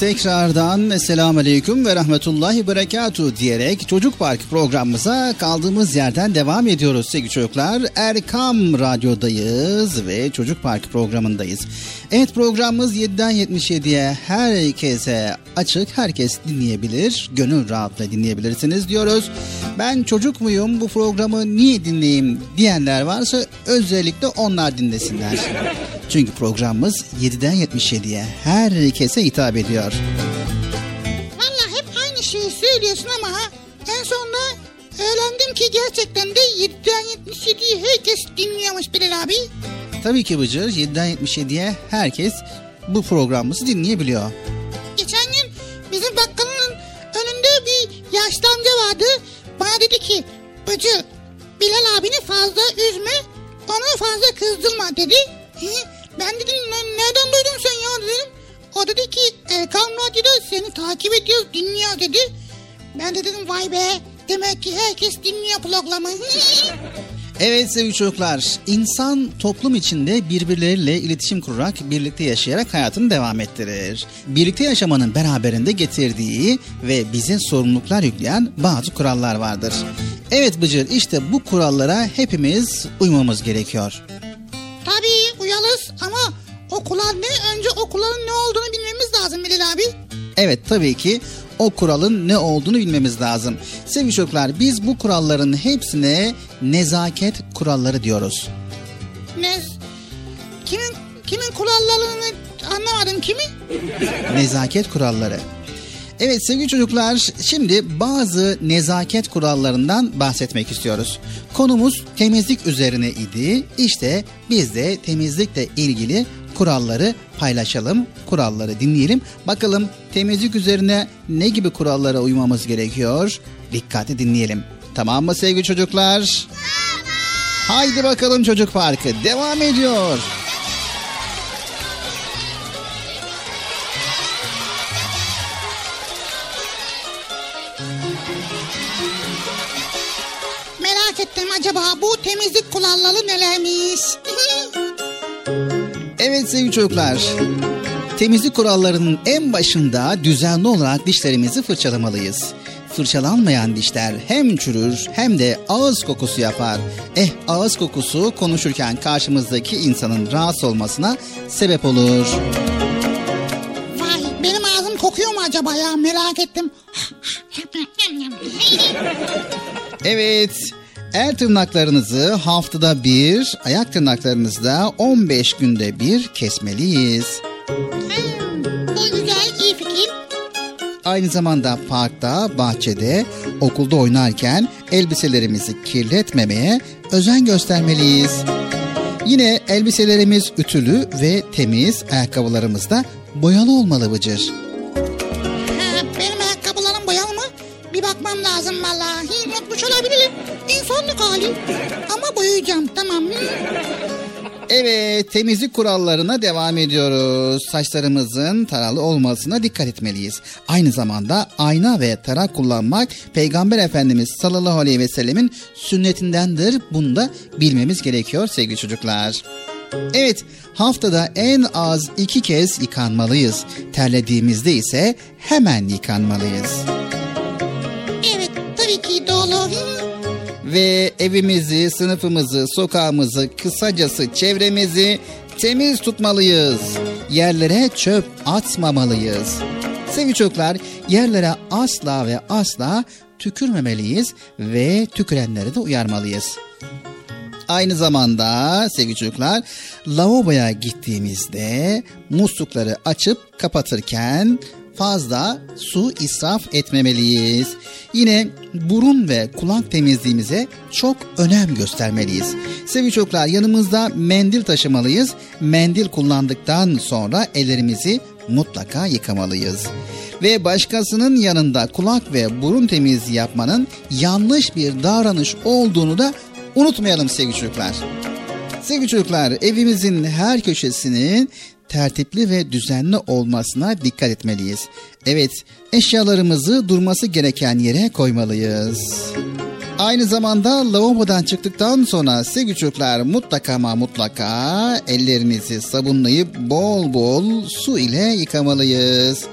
tekrardan Esselamu Aleyküm ve Rahmetullahi Berekatuhu diyerek Çocuk Park programımıza kaldığımız yerden devam ediyoruz sevgili çocuklar. Erkam Radyo'dayız ve Çocuk Park programındayız. Evet programımız 7'den 77'ye herkese açık, herkes dinleyebilir, gönül rahatla dinleyebilirsiniz diyoruz. Ben çocuk muyum bu programı niye dinleyeyim diyenler varsa özellikle onlar dinlesinler. Çünkü programımız 7'den 77'ye herkese hitap ediyor. Valla hep aynı şeyi söylüyorsun ama ha, en sonunda öğrendim ki gerçekten de 7'den 77'yi herkes dinliyormuş Bilal abi. Tabii ki Bıcır 7'den 77'ye herkes bu programımızı dinleyebiliyor. Geçen gün bizim bakkalın önünde bir yaşlı amca vardı. Bana dedi ki Bıcı Bilal abini fazla üzme onu fazla kızdırma dedi. Hı, Ben dedim "Ne- nereden duydun sen ya dedim. O dedi ki Erkan Radyo'da seni takip ediyoruz dinliyor dedi. Ben de dedim vay be demek ki herkes dinliyor programı. Evet sevgili çocuklar, insan toplum içinde birbirleriyle iletişim kurarak, birlikte yaşayarak hayatını devam ettirir. Birlikte yaşamanın beraberinde getirdiği ve bize sorumluluklar yükleyen bazı kurallar vardır. Evet Bıcır, işte bu kurallara hepimiz uymamız gerekiyor. Tabii uyalız ama okullar ne? Önce okulların ne olduğunu bilmemiz lazım Bilal abi. Evet tabii ki o kuralın ne olduğunu bilmemiz lazım. Sevgili çocuklar, biz bu kuralların hepsine nezaket kuralları diyoruz. Ne? kurallarını anlamadım kimi? Nezaket kuralları. Evet sevgili çocuklar şimdi bazı nezaket kurallarından bahsetmek istiyoruz. Konumuz temizlik üzerine idi. İşte biz de temizlikle ilgili kuralları paylaşalım, kuralları dinleyelim. Bakalım temizlik üzerine ne gibi kurallara uymamız gerekiyor? Dikkatli dinleyelim. Tamam mı sevgili çocuklar? Haydi bakalım çocuk parkı devam ediyor. Bu temizlik kuralları nelermiş? Evet sevgili çocuklar. Temizlik kurallarının en başında düzenli olarak dişlerimizi fırçalamalıyız. Fırçalanmayan dişler hem çürür hem de ağız kokusu yapar. Eh ağız kokusu konuşurken karşımızdaki insanın rahatsız olmasına sebep olur. Vay benim ağzım kokuyor mu acaba ya merak ettim. Evet, el tırnaklarınızı haftada bir, ayak tırnaklarınızı da 15 günde bir kesmeliyiz. Hmm, Bu güzel iyi fikir. Aynı zamanda parkta, bahçede, okulda oynarken elbiselerimizi kirletmemeye özen göstermeliyiz. Yine elbiselerimiz ütülü ve temiz, ayakkabılarımız da boyalı olmalı Bıcır. Benim ayakkabılarım boyalı mı? Bir bakmam lazım vallahi. Unutmuş olabilirim. İnsanlık hali. Ama boyayacağım tamam. Evet, temizlik kurallarına devam ediyoruz. Saçlarımızın taralı olmasına dikkat etmeliyiz. Aynı zamanda ayna ve tarak kullanmak Peygamber Efendimiz sallallahu aleyhi ve sellemin sünnetindendir. Bunu da bilmemiz gerekiyor sevgili çocuklar. Evet, haftada en az iki kez yıkanmalıyız. Terlediğimizde ise hemen yıkanmalıyız. Ve evimizi, sınıfımızı, sokağımızı, kısacası çevremizi temiz tutmalıyız. Yerlere çöp atmamalıyız. Sevgili çocuklar, yerlere asla ve asla tükürmemeliyiz ve tükürenleri de uyarmalıyız. Aynı zamanda sevgili çocuklar lavaboya gittiğimizde muslukları açıp kapatırken fazla su israf etmemeliyiz. Yine burun ve kulak temizliğimize çok önem göstermeliyiz. Sevgili çocuklar yanımızda mendil taşımalıyız. Mendil kullandıktan sonra ellerimizi mutlaka yıkamalıyız. Ve başkasının yanında kulak ve burun temizliği yapmanın yanlış bir davranış olduğunu da unutmayalım sevgili çocuklar. Sevgili çocuklar, evimizin her köşesinin tertipli ve düzenli olmasına dikkat etmeliyiz. Evet, eşyalarımızı durması gereken yere koymalıyız. Aynı zamanda lavabodan çıktıktan sonra sevgili çocuklar mutlaka ama mutlaka ellerinizi sabunlayıp bol bol su ile yıkamalıyız.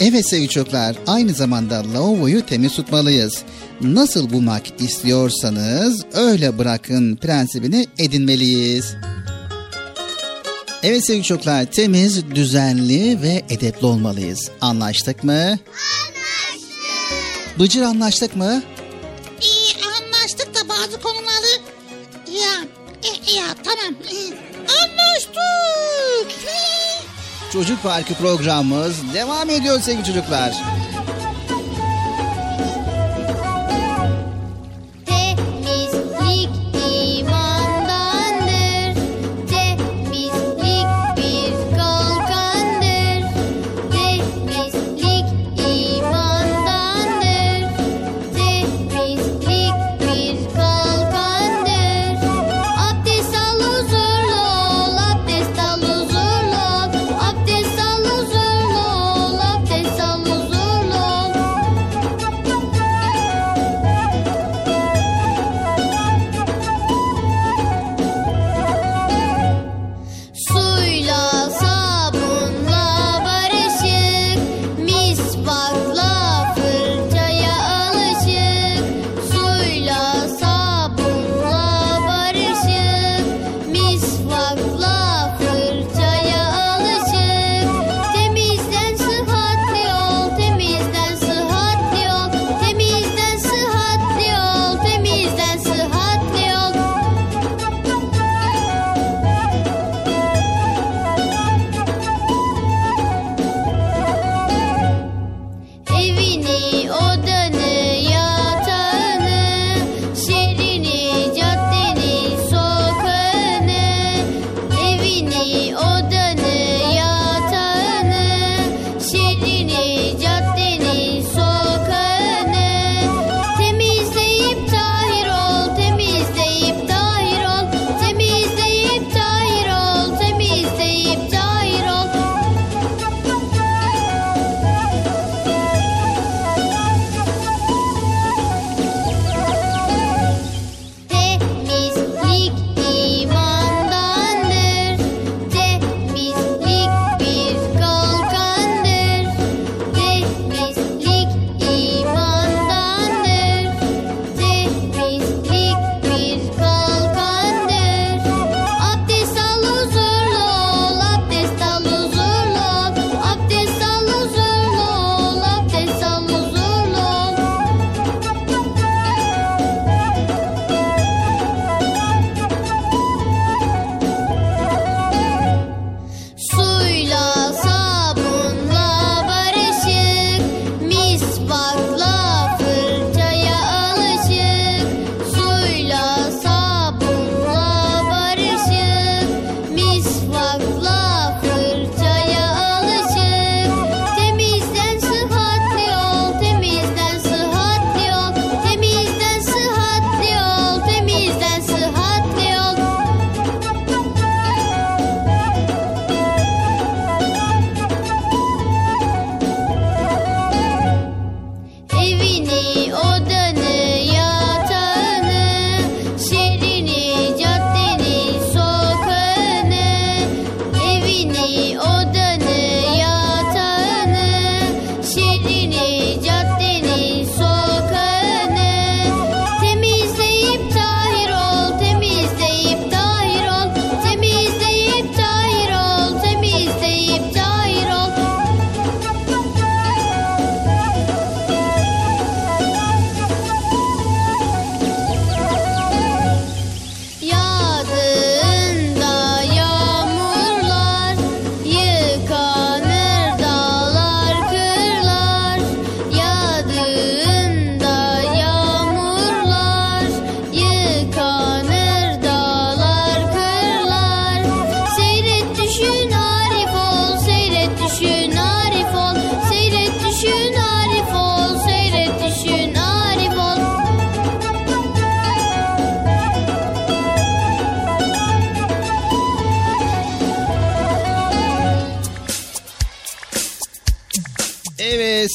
Evet sevgili çocuklar aynı zamanda lavaboyu temiz tutmalıyız. Nasıl bulmak istiyorsanız öyle bırakın prensibini edinmeliyiz. Evet sevgili çocuklar temiz, düzenli ve edepli olmalıyız. Anlaştık mı? Anlaştık. Bıcır anlaştık mı? İyi anlaştık da bazı konuları ya e, ya tamam e, anlaştık. Çocuk Parkı programımız devam ediyor sevgili çocuklar.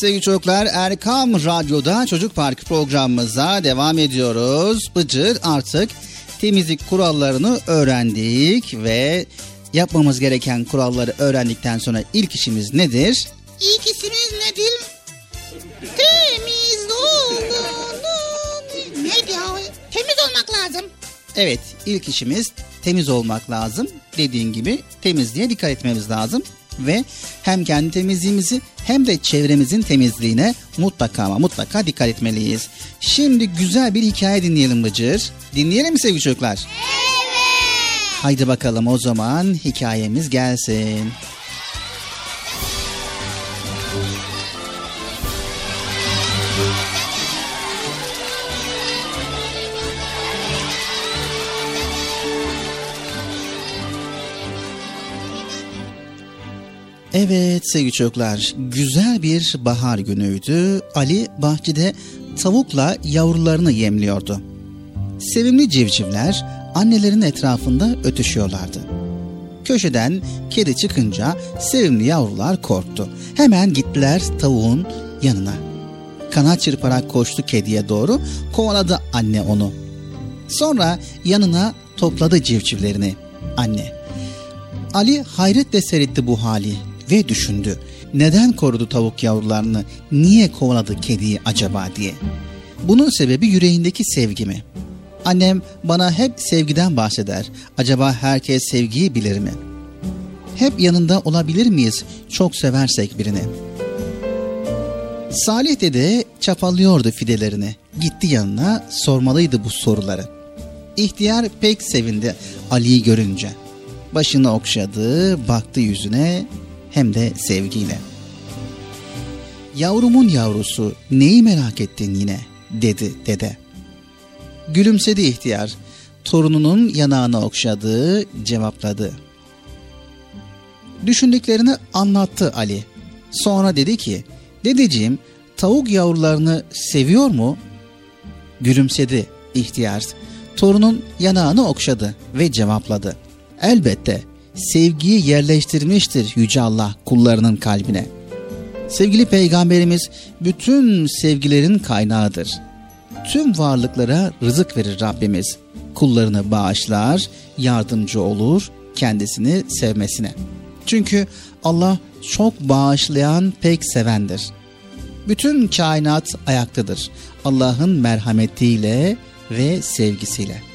Sevgili çocuklar Erkam Radyo'da Çocuk Park programımıza devam ediyoruz. Bıcır artık temizlik kurallarını öğrendik ve yapmamız gereken kuralları öğrendikten sonra ilk işimiz nedir? İlk işimiz nedir? Temiz olun. Neydi ya? Temiz olmak lazım. Evet ilk işimiz temiz olmak lazım. Dediğin gibi temizliğe dikkat etmemiz lazım. Ve hem kendi temizliğimizi hem de çevremizin temizliğine mutlaka ama mutlaka dikkat etmeliyiz. Şimdi güzel bir hikaye dinleyelim Bıcır. Dinleyelim mi sevgili çocuklar? Evet. Haydi bakalım o zaman hikayemiz gelsin. Evet sevgili çocuklar, güzel bir bahar günüydü. Ali bahçede tavukla yavrularını yemliyordu. Sevimli civcivler annelerin etrafında ötüşüyorlardı. Köşeden kedi çıkınca sevimli yavrular korktu. Hemen gittiler tavuğun yanına. Kanat çırparak koştu kediye doğru, kovaladı anne onu. Sonra yanına topladı civcivlerini anne. Ali hayretle seyretti bu hali ve düşündü. Neden korudu tavuk yavrularını, niye kovaladı kediyi acaba diye. Bunun sebebi yüreğindeki sevgi mi? Annem bana hep sevgiden bahseder. Acaba herkes sevgiyi bilir mi? Hep yanında olabilir miyiz çok seversek birini? Salih dede çapalıyordu fidelerini. Gitti yanına sormalıydı bu soruları. İhtiyar pek sevindi Ali'yi görünce. Başını okşadı, baktı yüzüne hem de sevgiyle. Yavrumun yavrusu neyi merak ettin yine dedi dede. Gülümsedi ihtiyar. Torununun yanağını okşadı, cevapladı. Düşündüklerini anlattı Ali. Sonra dedi ki, dedeciğim tavuk yavrularını seviyor mu? Gülümsedi ihtiyar. Torunun yanağını okşadı ve cevapladı. Elbette sevgiyi yerleştirmiştir Yüce Allah kullarının kalbine. Sevgili peygamberimiz bütün sevgilerin kaynağıdır. Tüm varlıklara rızık verir Rabbimiz. Kullarını bağışlar, yardımcı olur kendisini sevmesine. Çünkü Allah çok bağışlayan, pek sevendir. Bütün kainat ayaktadır. Allah'ın merhametiyle ve sevgisiyle.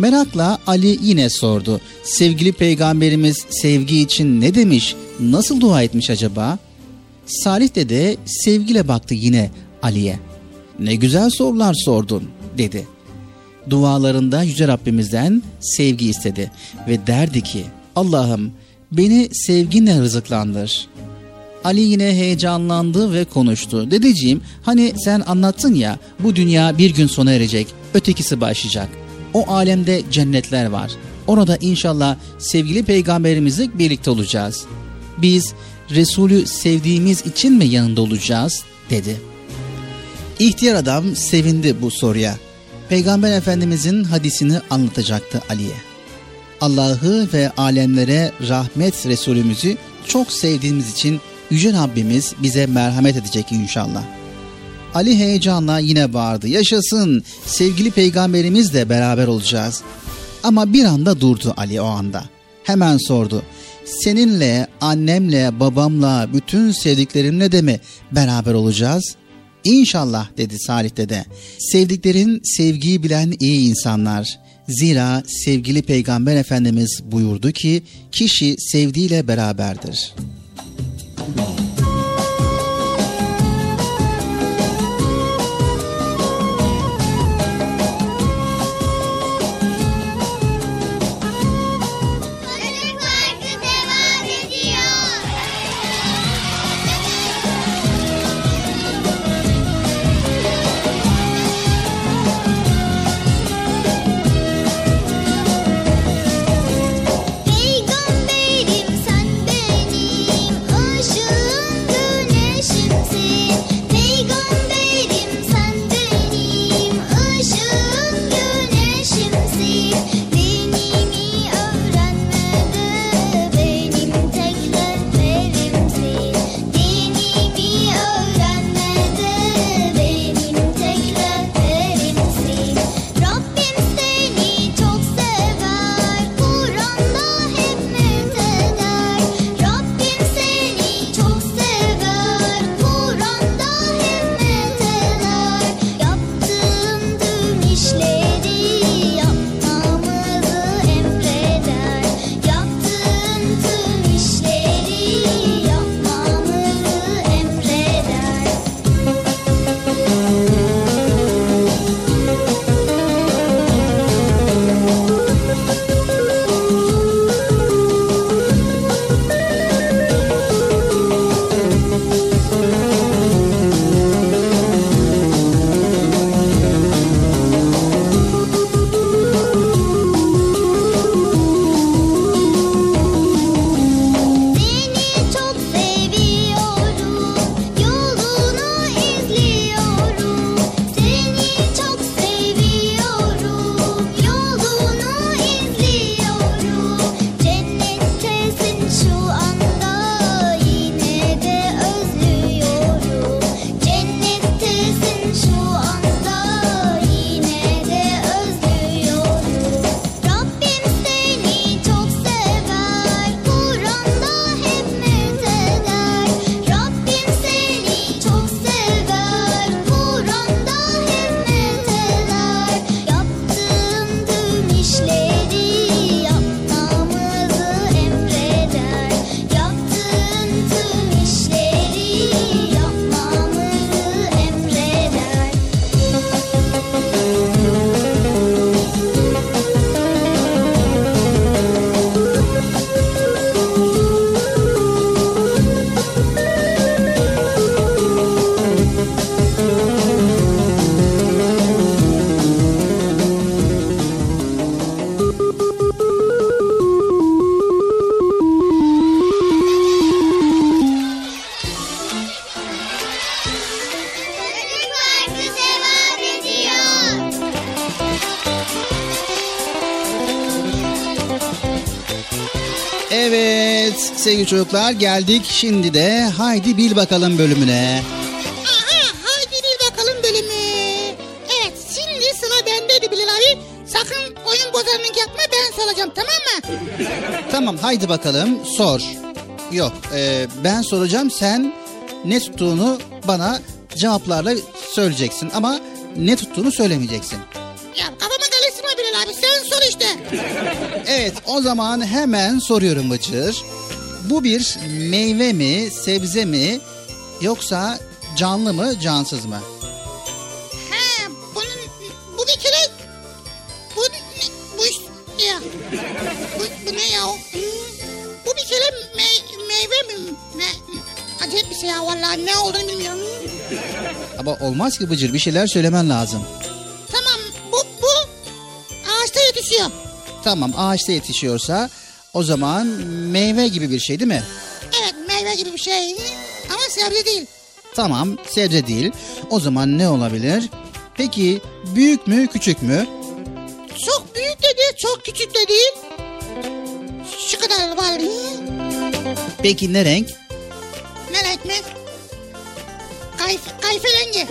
Merakla Ali yine sordu. Sevgili peygamberimiz sevgi için ne demiş? Nasıl dua etmiş acaba? Salih dede sevgiyle baktı yine Ali'ye. Ne güzel sorular sordun dedi. Dualarında Yüce Rabbimizden sevgi istedi ve derdi ki Allah'ım beni sevginle rızıklandır. Ali yine heyecanlandı ve konuştu. Dedeciğim hani sen anlattın ya bu dünya bir gün sona erecek ötekisi başlayacak. O alemde cennetler var. Orada inşallah sevgili peygamberimizle birlikte olacağız. Biz Resulü sevdiğimiz için mi yanında olacağız dedi. İhtiyar adam sevindi bu soruya. Peygamber Efendimizin hadisini anlatacaktı Ali'ye. Allah'ı ve alemlere rahmet Resulümüzü çok sevdiğimiz için Yüce Rabbimiz bize merhamet edecek inşallah. Ali heyecanla yine bağırdı. Yaşasın sevgili peygamberimizle beraber olacağız. Ama bir anda durdu Ali o anda. Hemen sordu. Seninle, annemle, babamla, bütün sevdiklerimle de mi beraber olacağız? İnşallah dedi Salih dede. Sevdiklerin sevgiyi bilen iyi insanlar. Zira sevgili peygamber efendimiz buyurdu ki kişi sevdiğiyle beraberdir. Çocuk çocuklar geldik şimdi de Haydi Bil Bakalım bölümüne. Aha haydi bil bakalım bölümü. Evet şimdi sıra bendeydi Bilal abi. Sakın oyun bozanlık yapma ben soracağım tamam mı? Tamam haydi bakalım sor. Yok e, ben soracağım sen ne tuttuğunu bana cevaplarla söyleyeceksin ama ne tuttuğunu söylemeyeceksin. Ya kafama karıştırma Bilal abi sen sor işte. Evet o zaman hemen soruyorum Bıcır. Bu bir meyve mi, sebze mi yoksa canlı mı, cansız mı? Ha bunun bu bir kere bu bu ya bu, bu ne ya? Bu bir kere me- meyve mi? Ne? Acayip bir şey ya vallahi ne olduğunu bilmiyorum. Ama olmaz ki Bıcır bir şeyler söylemen lazım. Tamam bu bu ağaçta yetişiyor. Tamam ağaçta yetişiyorsa o zaman meyve gibi bir şey değil mi? Evet meyve gibi bir şey ama sebze değil. Tamam sebze değil. O zaman ne olabilir? Peki büyük mü küçük mü? Çok büyük de değil çok küçük de değil. Şu kadar var. Peki ne renk? Ne renk mi? Kayf, kayferengi.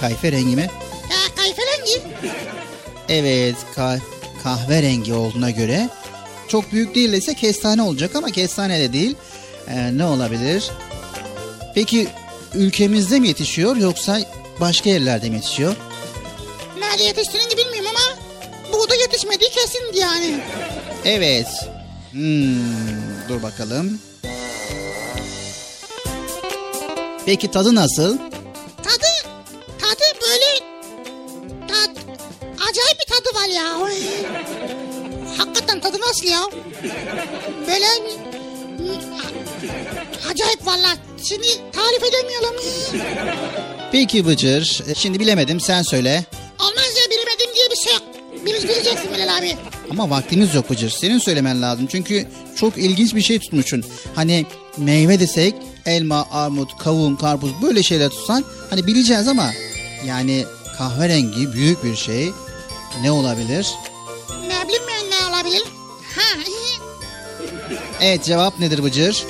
Kayfe rengi mi? Ya kayferengi. Evet ka- kahverengi olduğuna göre çok büyük değilse kestane olacak ama kestane de değil. Ee, ne olabilir? Peki ülkemizde mi yetişiyor yoksa başka yerlerde mi yetişiyor? Nerede yetiştiğini bilmiyorum ama burada yetişmediği kesin yani. Evet. Hmm, dur bakalım. Peki tadı nasıl? Valla. Şimdi tarif edemiyorum. Peki Bıcır, e, şimdi bilemedim sen söyle. Olmaz ya bilemedim diye bir şey yok. Bil, bileceksin Bilal abi. Ama vaktimiz yok Bıcır. Senin söylemen lazım. Çünkü çok ilginç bir şey tutmuşsun. Hani meyve desek elma, armut, kavun, karpuz böyle şeyler tutsan hani bileceğiz ama yani kahverengi büyük bir şey ne olabilir? Ne ben ne olabilir? Ha, Evet cevap nedir Bıcır?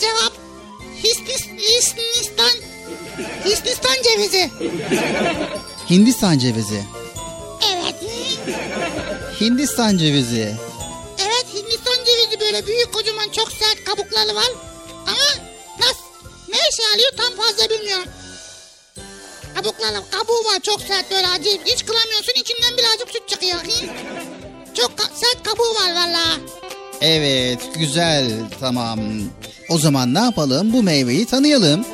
cevap Hindistan cevizi. Hindistan cevizi. Evet. Hindistan cevizi. Evet Hindistan cevizi böyle büyük kocaman çok sert kabukları var. Ama nasıl ne işe alıyor tam fazla bilmiyorum. Kabukları kabuğu var çok sert böyle acayip. Hiç kıramıyorsun içinden birazcık süt çıkıyor. Çok ka- sert kabuğu var valla. Evet güzel tamam. O zaman ne yapalım bu meyveyi tanıyalım.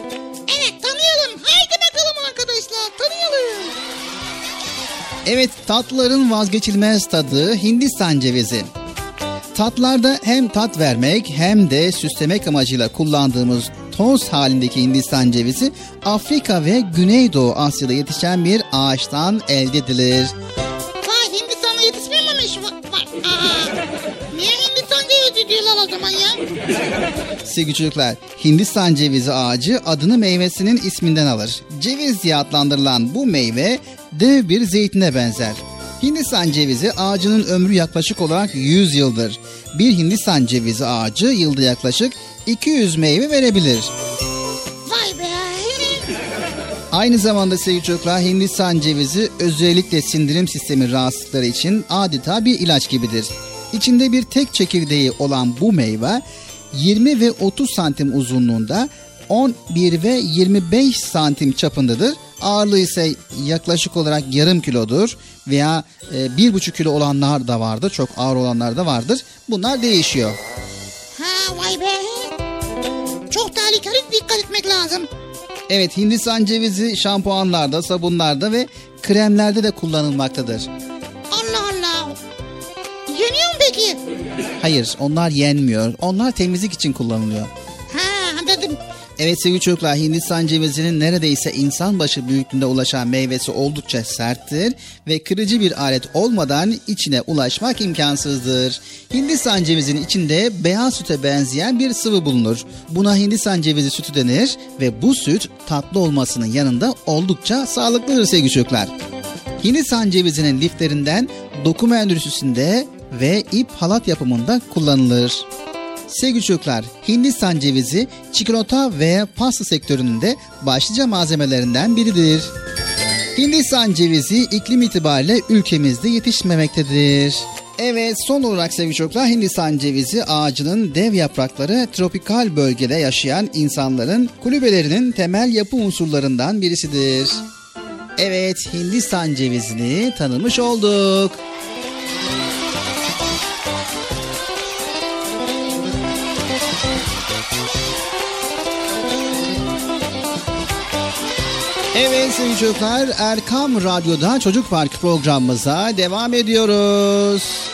Evet tatlıların vazgeçilmez tadı Hindistan cevizi. Tatlarda hem tat vermek hem de süslemek amacıyla kullandığımız toz halindeki Hindistan cevizi Afrika ve Güneydoğu Asya'da yetişen bir ağaçtan elde edilir. Diyorlar o zaman ya? Sevgili çocuklar, Hindistan cevizi ağacı adını meyvesinin isminden alır. Ceviz diye adlandırılan bu meyve dev bir zeytine benzer. Hindistan cevizi ağacının ömrü yaklaşık olarak 100 yıldır. Bir Hindistan cevizi ağacı yılda yaklaşık 200 meyve verebilir. Vay be. Aynı zamanda sevgili çocuklar Hindistan cevizi özellikle sindirim sistemi rahatsızlıkları için adeta bir ilaç gibidir. İçinde bir tek çekirdeği olan bu meyve 20 ve 30 santim uzunluğunda 11 ve 25 santim çapındadır. Ağırlığı ise yaklaşık olarak yarım kilodur veya e, bir buçuk kilo olanlar da vardır. Çok ağır olanlar da vardır. Bunlar değişiyor. Ha vay be. Çok tehlikeli dikkat etmek lazım. Evet Hindistan cevizi şampuanlarda, sabunlarda ve kremlerde de kullanılmaktadır. Peki? Hayır onlar yenmiyor. Onlar temizlik için kullanılıyor. Ha dedim. Evet sevgili çocuklar Hindistan cevizinin neredeyse insan başı büyüklüğünde ulaşan meyvesi oldukça serttir ve kırıcı bir alet olmadan içine ulaşmak imkansızdır. Hindistan cevizinin içinde beyaz süte benzeyen bir sıvı bulunur. Buna Hindistan cevizi sütü denir ve bu süt tatlı olmasının yanında oldukça sağlıklıdır sevgili çocuklar. Hindistan cevizinin liflerinden dokum endüstrisinde ve ip halat yapımında kullanılır. Sevgili çocuklar, Hindistan cevizi çikolata ve pasta sektöründe başlıca malzemelerinden biridir. Hindistan cevizi iklim itibariyle ülkemizde yetişmemektedir. Evet son olarak sevgili çocuklar Hindistan cevizi ağacının dev yaprakları tropikal bölgede yaşayan insanların kulübelerinin temel yapı unsurlarından birisidir. Evet Hindistan cevizini tanımış olduk. Evet sevgili çocuklar Erkam Radyo'da Çocuk Park programımıza devam ediyoruz.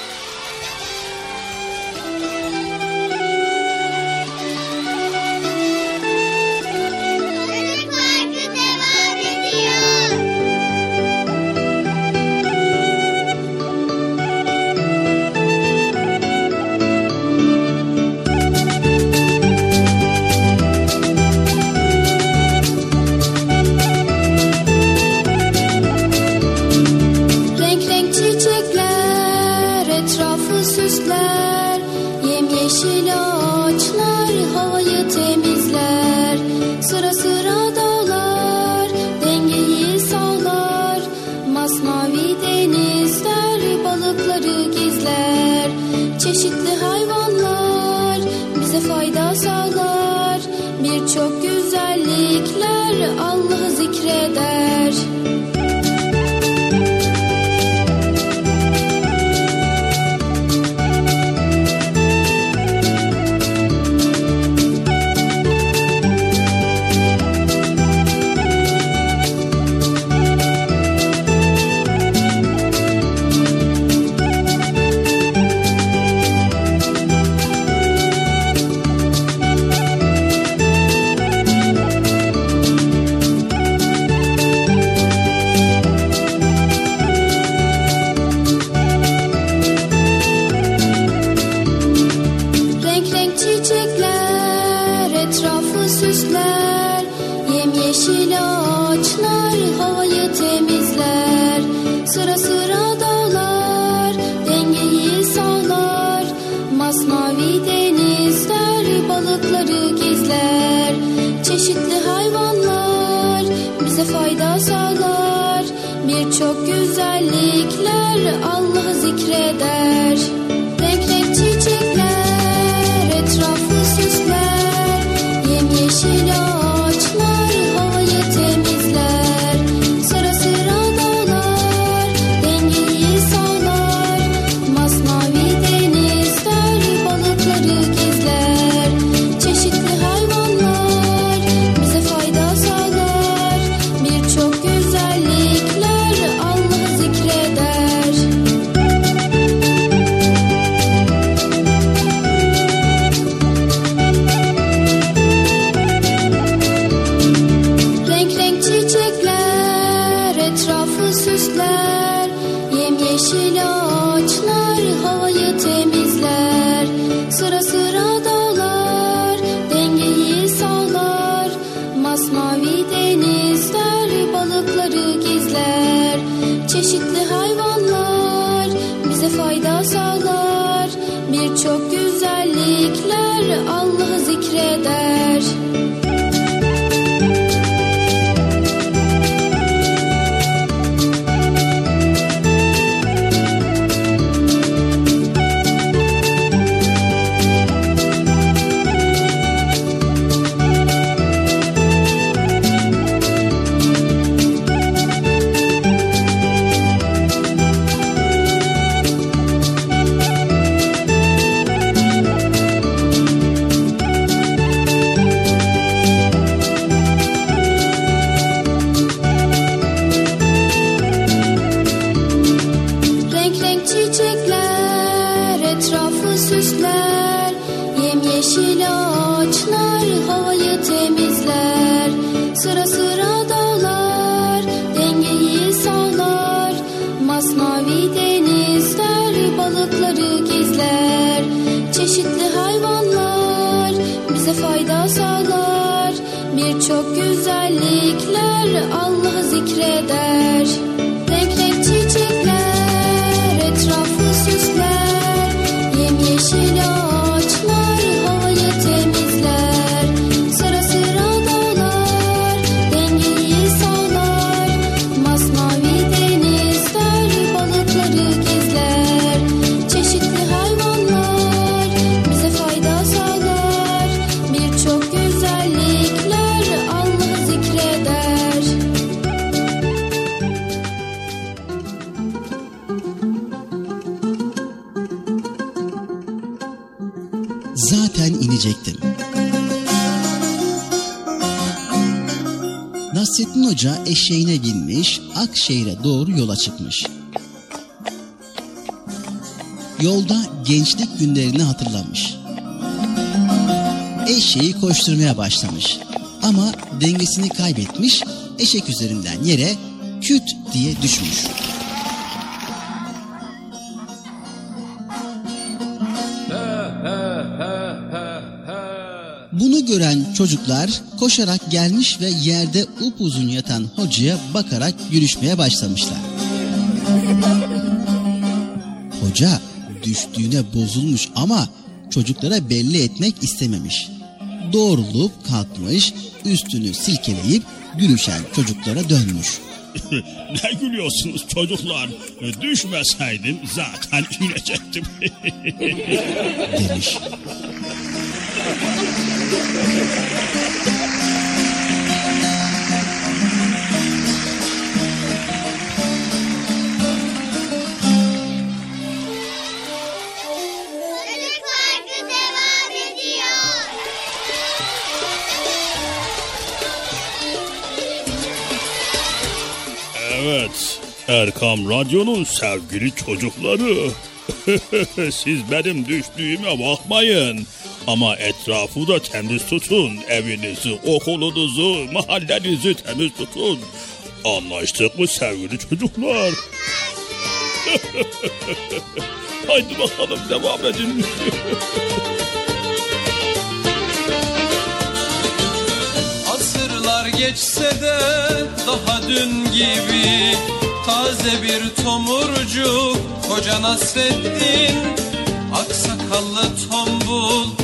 Akşehir'e doğru yola çıkmış. Yolda gençlik günlerini hatırlamış. Eşeği koşturmaya başlamış. Ama dengesini kaybetmiş, eşek üzerinden yere küt diye düşmüş. Bunu gören çocuklar koşarak gelmiş ve yerde upuzun yatan hocaya bakarak gülüşmeye başlamışlar. Hoca düştüğüne bozulmuş ama çocuklara belli etmek istememiş. Doğrulup kalkmış, üstünü silkeleyip gülüşen çocuklara dönmüş. ne gülüyorsunuz çocuklar? Düşmeseydim zaten inecektim. demiş. Evet, Erkam Radyo'nun sevgili çocukları. Siz benim düştüğüme bakmayın. Ama etrafı da temiz tutun. Evinizi, okulunuzu, mahallenizi temiz tutun. Anlaştık mı sevgili çocuklar? Haydi bakalım devam edin. Asırlar geçse de daha dün gibi Taze bir tomurcuk koca Nasreddin Aksakallı tombul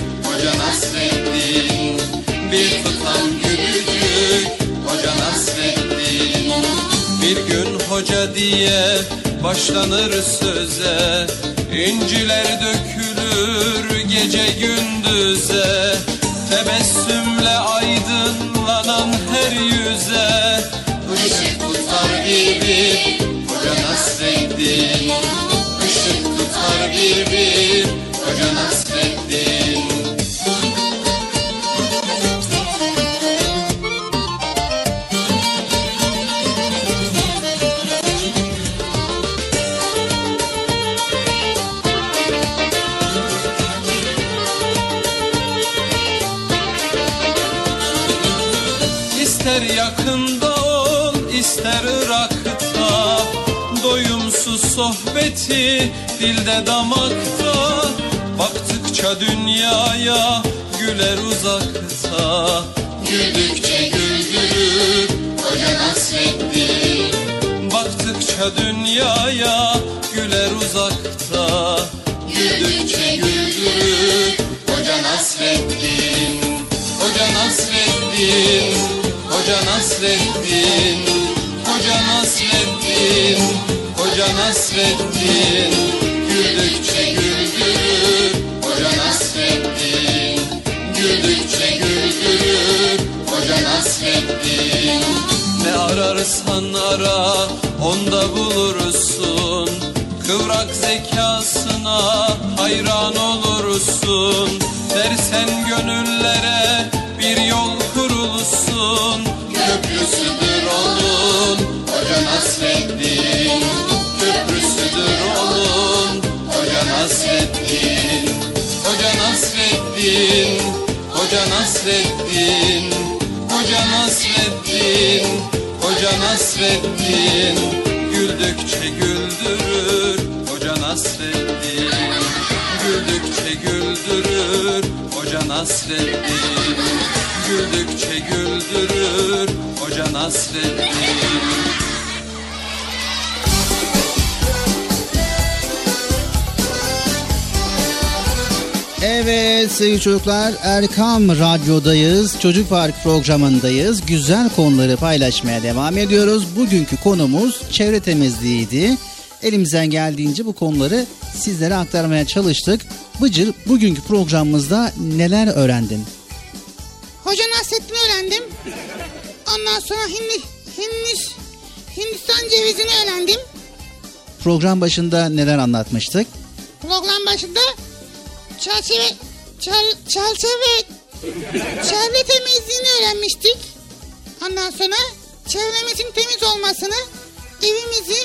Gün hoca diye başlanır söze. İnciler dökülür gece gündüze. Tebessümle aydınlanan her yüze. Işık tutar bir Hoca Nasreddin. Işık tutar bir İster yakında ol ister Irak'ta Doyumsuz sohbeti dilde damakta Baktıkça dünyaya güler uzakta. Güldükçe güldürür Hoca Nasreddin Baktıkça dünyaya güler uzakta. Güldükçe güldürür Hoca Nasreddin Hoca Nasreddin Hoca Nasreddin Hoca Nasreddin Hoca Nasreddin. Güldükçe güldürür Hoca Nasreddin. Güldükçe güldürür Hoca Nasreddin. Ne ararsan ara onda bulursun. Kıvrak zekasına hayran olursun. Dersen gönüllere bir yol kurulsun Nasreddin Köprüsüdür olun Hoca Nasreddin Hoca Nasreddin Hoca Nasreddin Hoca Nasreddin Hoca Nasreddin Güldükçe güldürür Hoca Nasreddin Güldükçe güldürür Hoca Nasreddin Güldükçe güldürür Hoca Nasreddin Evet sevgili çocuklar Erkam Radyo'dayız. Çocuk Park programındayız. Güzel konuları paylaşmaya devam ediyoruz. Bugünkü konumuz çevre temizliğiydi. Elimizden geldiğince bu konuları sizlere aktarmaya çalıştık. Bıcır bugünkü programımızda neler öğrendin? Hoca Nasrettin'i öğrendim. Ondan sonra Hindi, Hindis, Hindistan cevizini öğrendim. Program başında neler anlatmıştık? Program başında çerçeve, çer, çerçeve, çevre temizliğini öğrenmiştik. Ondan sonra çevremizin temiz olmasını, evimizi,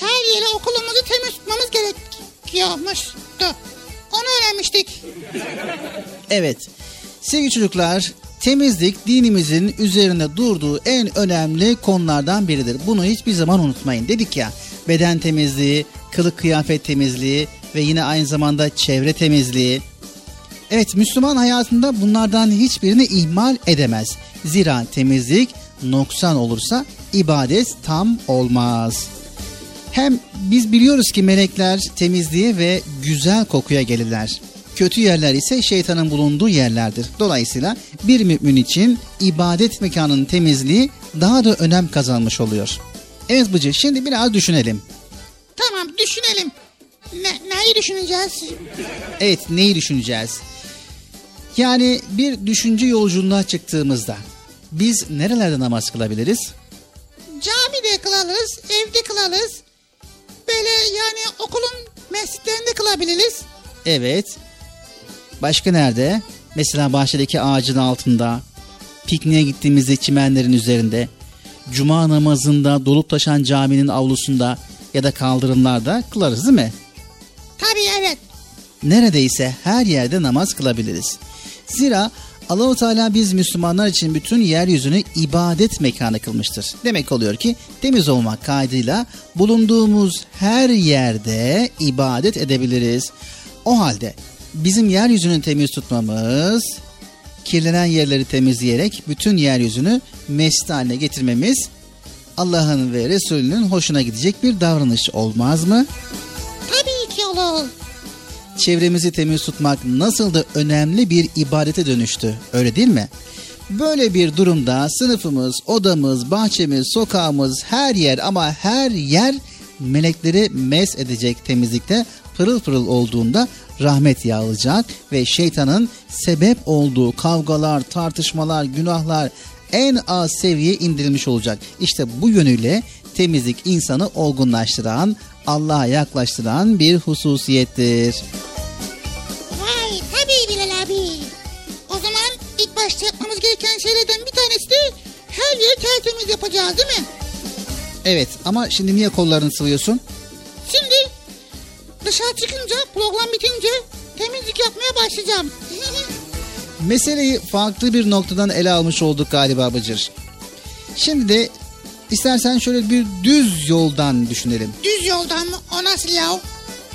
her yeri okulumuzu temiz tutmamız gerekiyormuştu. Onu öğrenmiştik. Evet. Sevgili çocuklar, temizlik dinimizin üzerine durduğu en önemli konulardan biridir. Bunu hiçbir zaman unutmayın. Dedik ya, beden temizliği, kılık kıyafet temizliği ve yine aynı zamanda çevre temizliği. Evet, Müslüman hayatında bunlardan hiçbirini ihmal edemez. Zira temizlik noksan olursa ibadet tam olmaz. Hem biz biliyoruz ki melekler temizliğe ve güzel kokuya gelirler. Kötü yerler ise şeytanın bulunduğu yerlerdir. Dolayısıyla bir mümin için ibadet mekanının temizliği daha da önem kazanmış oluyor. Evet Bıcı şimdi biraz düşünelim. Tamam düşünelim. Ne, neyi düşüneceğiz? Evet neyi düşüneceğiz? Yani bir düşünce yolculuğuna çıktığımızda biz nerelerde namaz kılabiliriz? Camide kılarız, evde kılarız. Böyle yani okulun mescitlerinde kılabiliriz. Evet. Başka nerede? Mesela bahçedeki ağacın altında, pikniğe gittiğimizde çimenlerin üzerinde, cuma namazında dolup taşan caminin avlusunda ya da kaldırımlarda kılarız değil mi? Tabii evet. Neredeyse her yerde namaz kılabiliriz. Zira Allahu Teala biz Müslümanlar için bütün yeryüzünü ibadet mekanı kılmıştır. Demek oluyor ki temiz olmak kaydıyla bulunduğumuz her yerde ibadet edebiliriz. O halde bizim yeryüzünü temiz tutmamız, kirlenen yerleri temizleyerek bütün yeryüzünü mescid haline getirmemiz Allah'ın ve Resulünün hoşuna gidecek bir davranış olmaz mı? Olur. Çevremizi temiz tutmak nasıl da önemli bir ibadete dönüştü. Öyle değil mi? Böyle bir durumda sınıfımız, odamız, bahçemiz, sokağımız, her yer ama her yer melekleri mes edecek temizlikte pırıl pırıl olduğunda rahmet yağılacak ve şeytanın sebep olduğu kavgalar, tartışmalar, günahlar en az seviyeye indirilmiş olacak. İşte bu yönüyle temizlik insanı olgunlaştıran, Allah'a yaklaştıran bir hususiyettir. Vay tabii Bilal abi. O zaman ilk başta yapmamız gereken şeylerden bir tanesi de her yeri tertemiz yapacağız değil mi? Evet ama şimdi niye kollarını sıvıyorsun? Şimdi dışarı çıkınca program bitince temizlik yapmaya başlayacağım. Meseleyi farklı bir noktadan ele almış olduk galiba Bıcır. Şimdi de istersen şöyle bir düz yoldan düşünelim. Düz yoldan mı? O nasıl ya?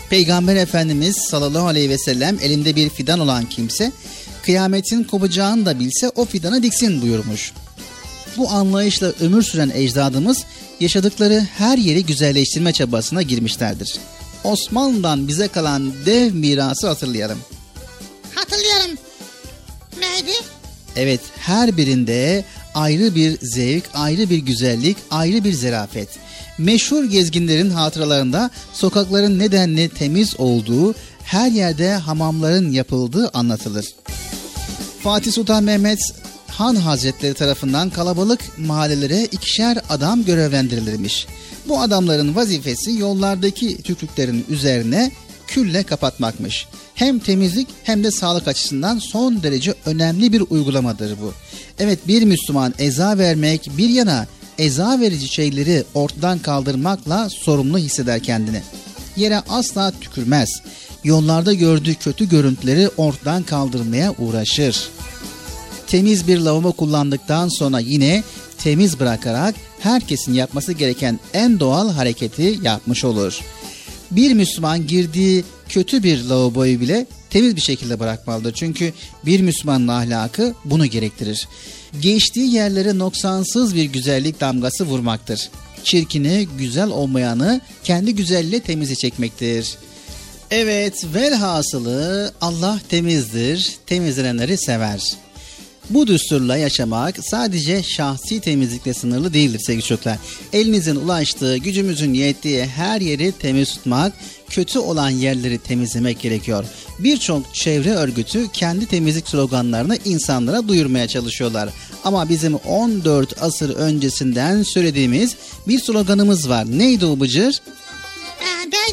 Peygamber Efendimiz sallallahu aleyhi ve sellem elinde bir fidan olan kimse kıyametin kopacağını da bilse o fidanı diksin buyurmuş. Bu anlayışla ömür süren ecdadımız yaşadıkları her yeri güzelleştirme çabasına girmişlerdir. Osmanlı'dan bize kalan dev mirası hatırlayalım. Hatırlıyorum. Neydi? Evet her birinde ayrı bir zevk, ayrı bir güzellik, ayrı bir zerafet. Meşhur gezginlerin hatıralarında sokakların nedenli temiz olduğu, her yerde hamamların yapıldığı anlatılır. Fatih Sultan Mehmet Han Hazretleri tarafından kalabalık mahallelere ikişer adam görevlendirilirmiş. Bu adamların vazifesi yollardaki tükrüklerin üzerine külle kapatmakmış. Hem temizlik hem de sağlık açısından son derece önemli bir uygulamadır bu. Evet bir Müslüman eza vermek bir yana eza verici şeyleri ortadan kaldırmakla sorumlu hisseder kendini. Yere asla tükürmez. Yollarda gördüğü kötü görüntüleri ortadan kaldırmaya uğraşır. Temiz bir lavabo kullandıktan sonra yine temiz bırakarak herkesin yapması gereken en doğal hareketi yapmış olur. Bir Müslüman girdiği kötü bir lavaboyu bile temiz bir şekilde bırakmalıdır. Çünkü bir Müslümanın ahlakı bunu gerektirir. Geçtiği yerlere noksansız bir güzellik damgası vurmaktır. Çirkini, güzel olmayanı kendi güzelliğiyle temize çekmektir. Evet velhasılı Allah temizdir, temizlenenleri sever. Bu düsturla yaşamak sadece şahsi temizlikle sınırlı değildir sevgili çocuklar. Elinizin ulaştığı, gücümüzün yettiği her yeri temiz tutmak, kötü olan yerleri temizlemek gerekiyor. Birçok çevre örgütü kendi temizlik sloganlarını insanlara duyurmaya çalışıyorlar. Ama bizim 14 asır öncesinden söylediğimiz bir sloganımız var. Neydi o Bıcır?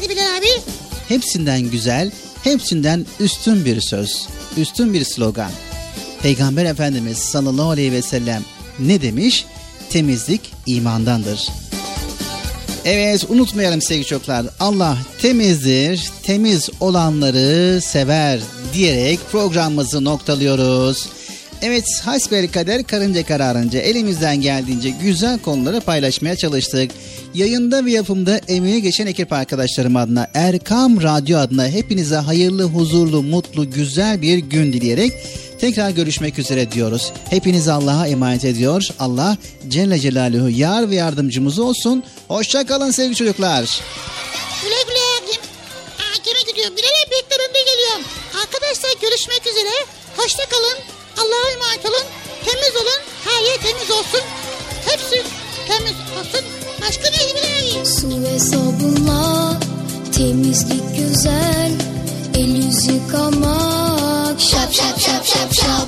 Neydi Bilal abi? Hepsinden güzel, hepsinden üstün bir söz, üstün bir slogan. Peygamber Efendimiz sallallahu aleyhi ve sellem ne demiş? Temizlik imandandır. Evet unutmayalım sevgili çocuklar. Allah temizdir, temiz olanları sever diyerek programımızı noktalıyoruz. Evet hasbel kader karınca kararınca elimizden geldiğince güzel konuları paylaşmaya çalıştık. Yayında ve yapımda emeği geçen ekip arkadaşlarım adına Erkam Radyo adına hepinize hayırlı, huzurlu, mutlu, güzel bir gün dileyerek tekrar görüşmek üzere diyoruz. Hepinizi Allah'a emanet ediyor. Allah Celle Celaluhu yar ve yardımcımız olsun. Hoşça kalın sevgili çocuklar. Güle güle gemi gidiyorum. Bilal abi bekler önde geliyorum. Arkadaşlar görüşmek üzere. Hoşça kalın. Allah'a emanet olun. Temiz olun. Her yer temiz olsun. Hepsi temiz olsun. Başka ne Bilal abi? Su ve sabunla temizlik güzel El yüz yıkamak şap şap şap şap şap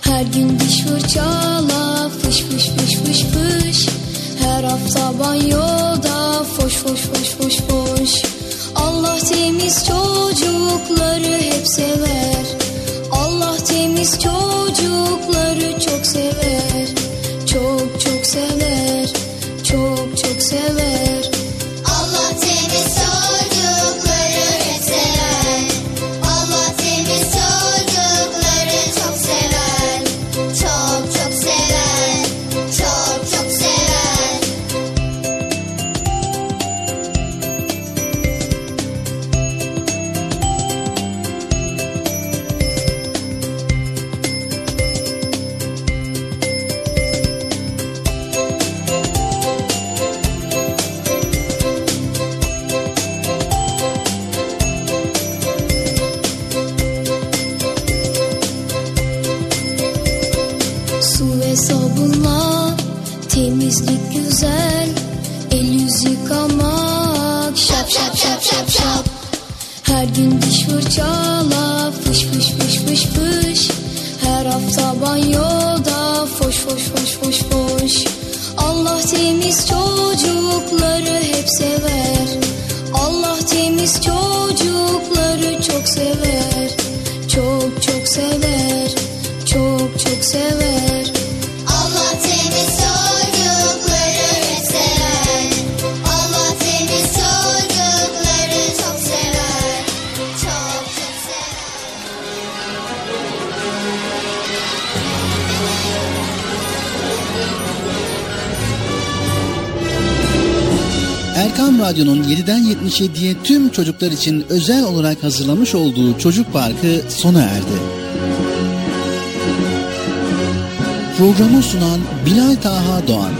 Her gün diş fırçala fış fış fış fış fış. Her hafta banyoda foş foş foş foş foş. Allah temiz çocukları hep sever. Allah temiz çocukları çok sever. Çok çok sever. Çok çok sever 7'den 77'ye tüm çocuklar için özel olarak hazırlamış olduğu Çocuk Parkı sona erdi. Programı sunan Bilal Taha Doğan.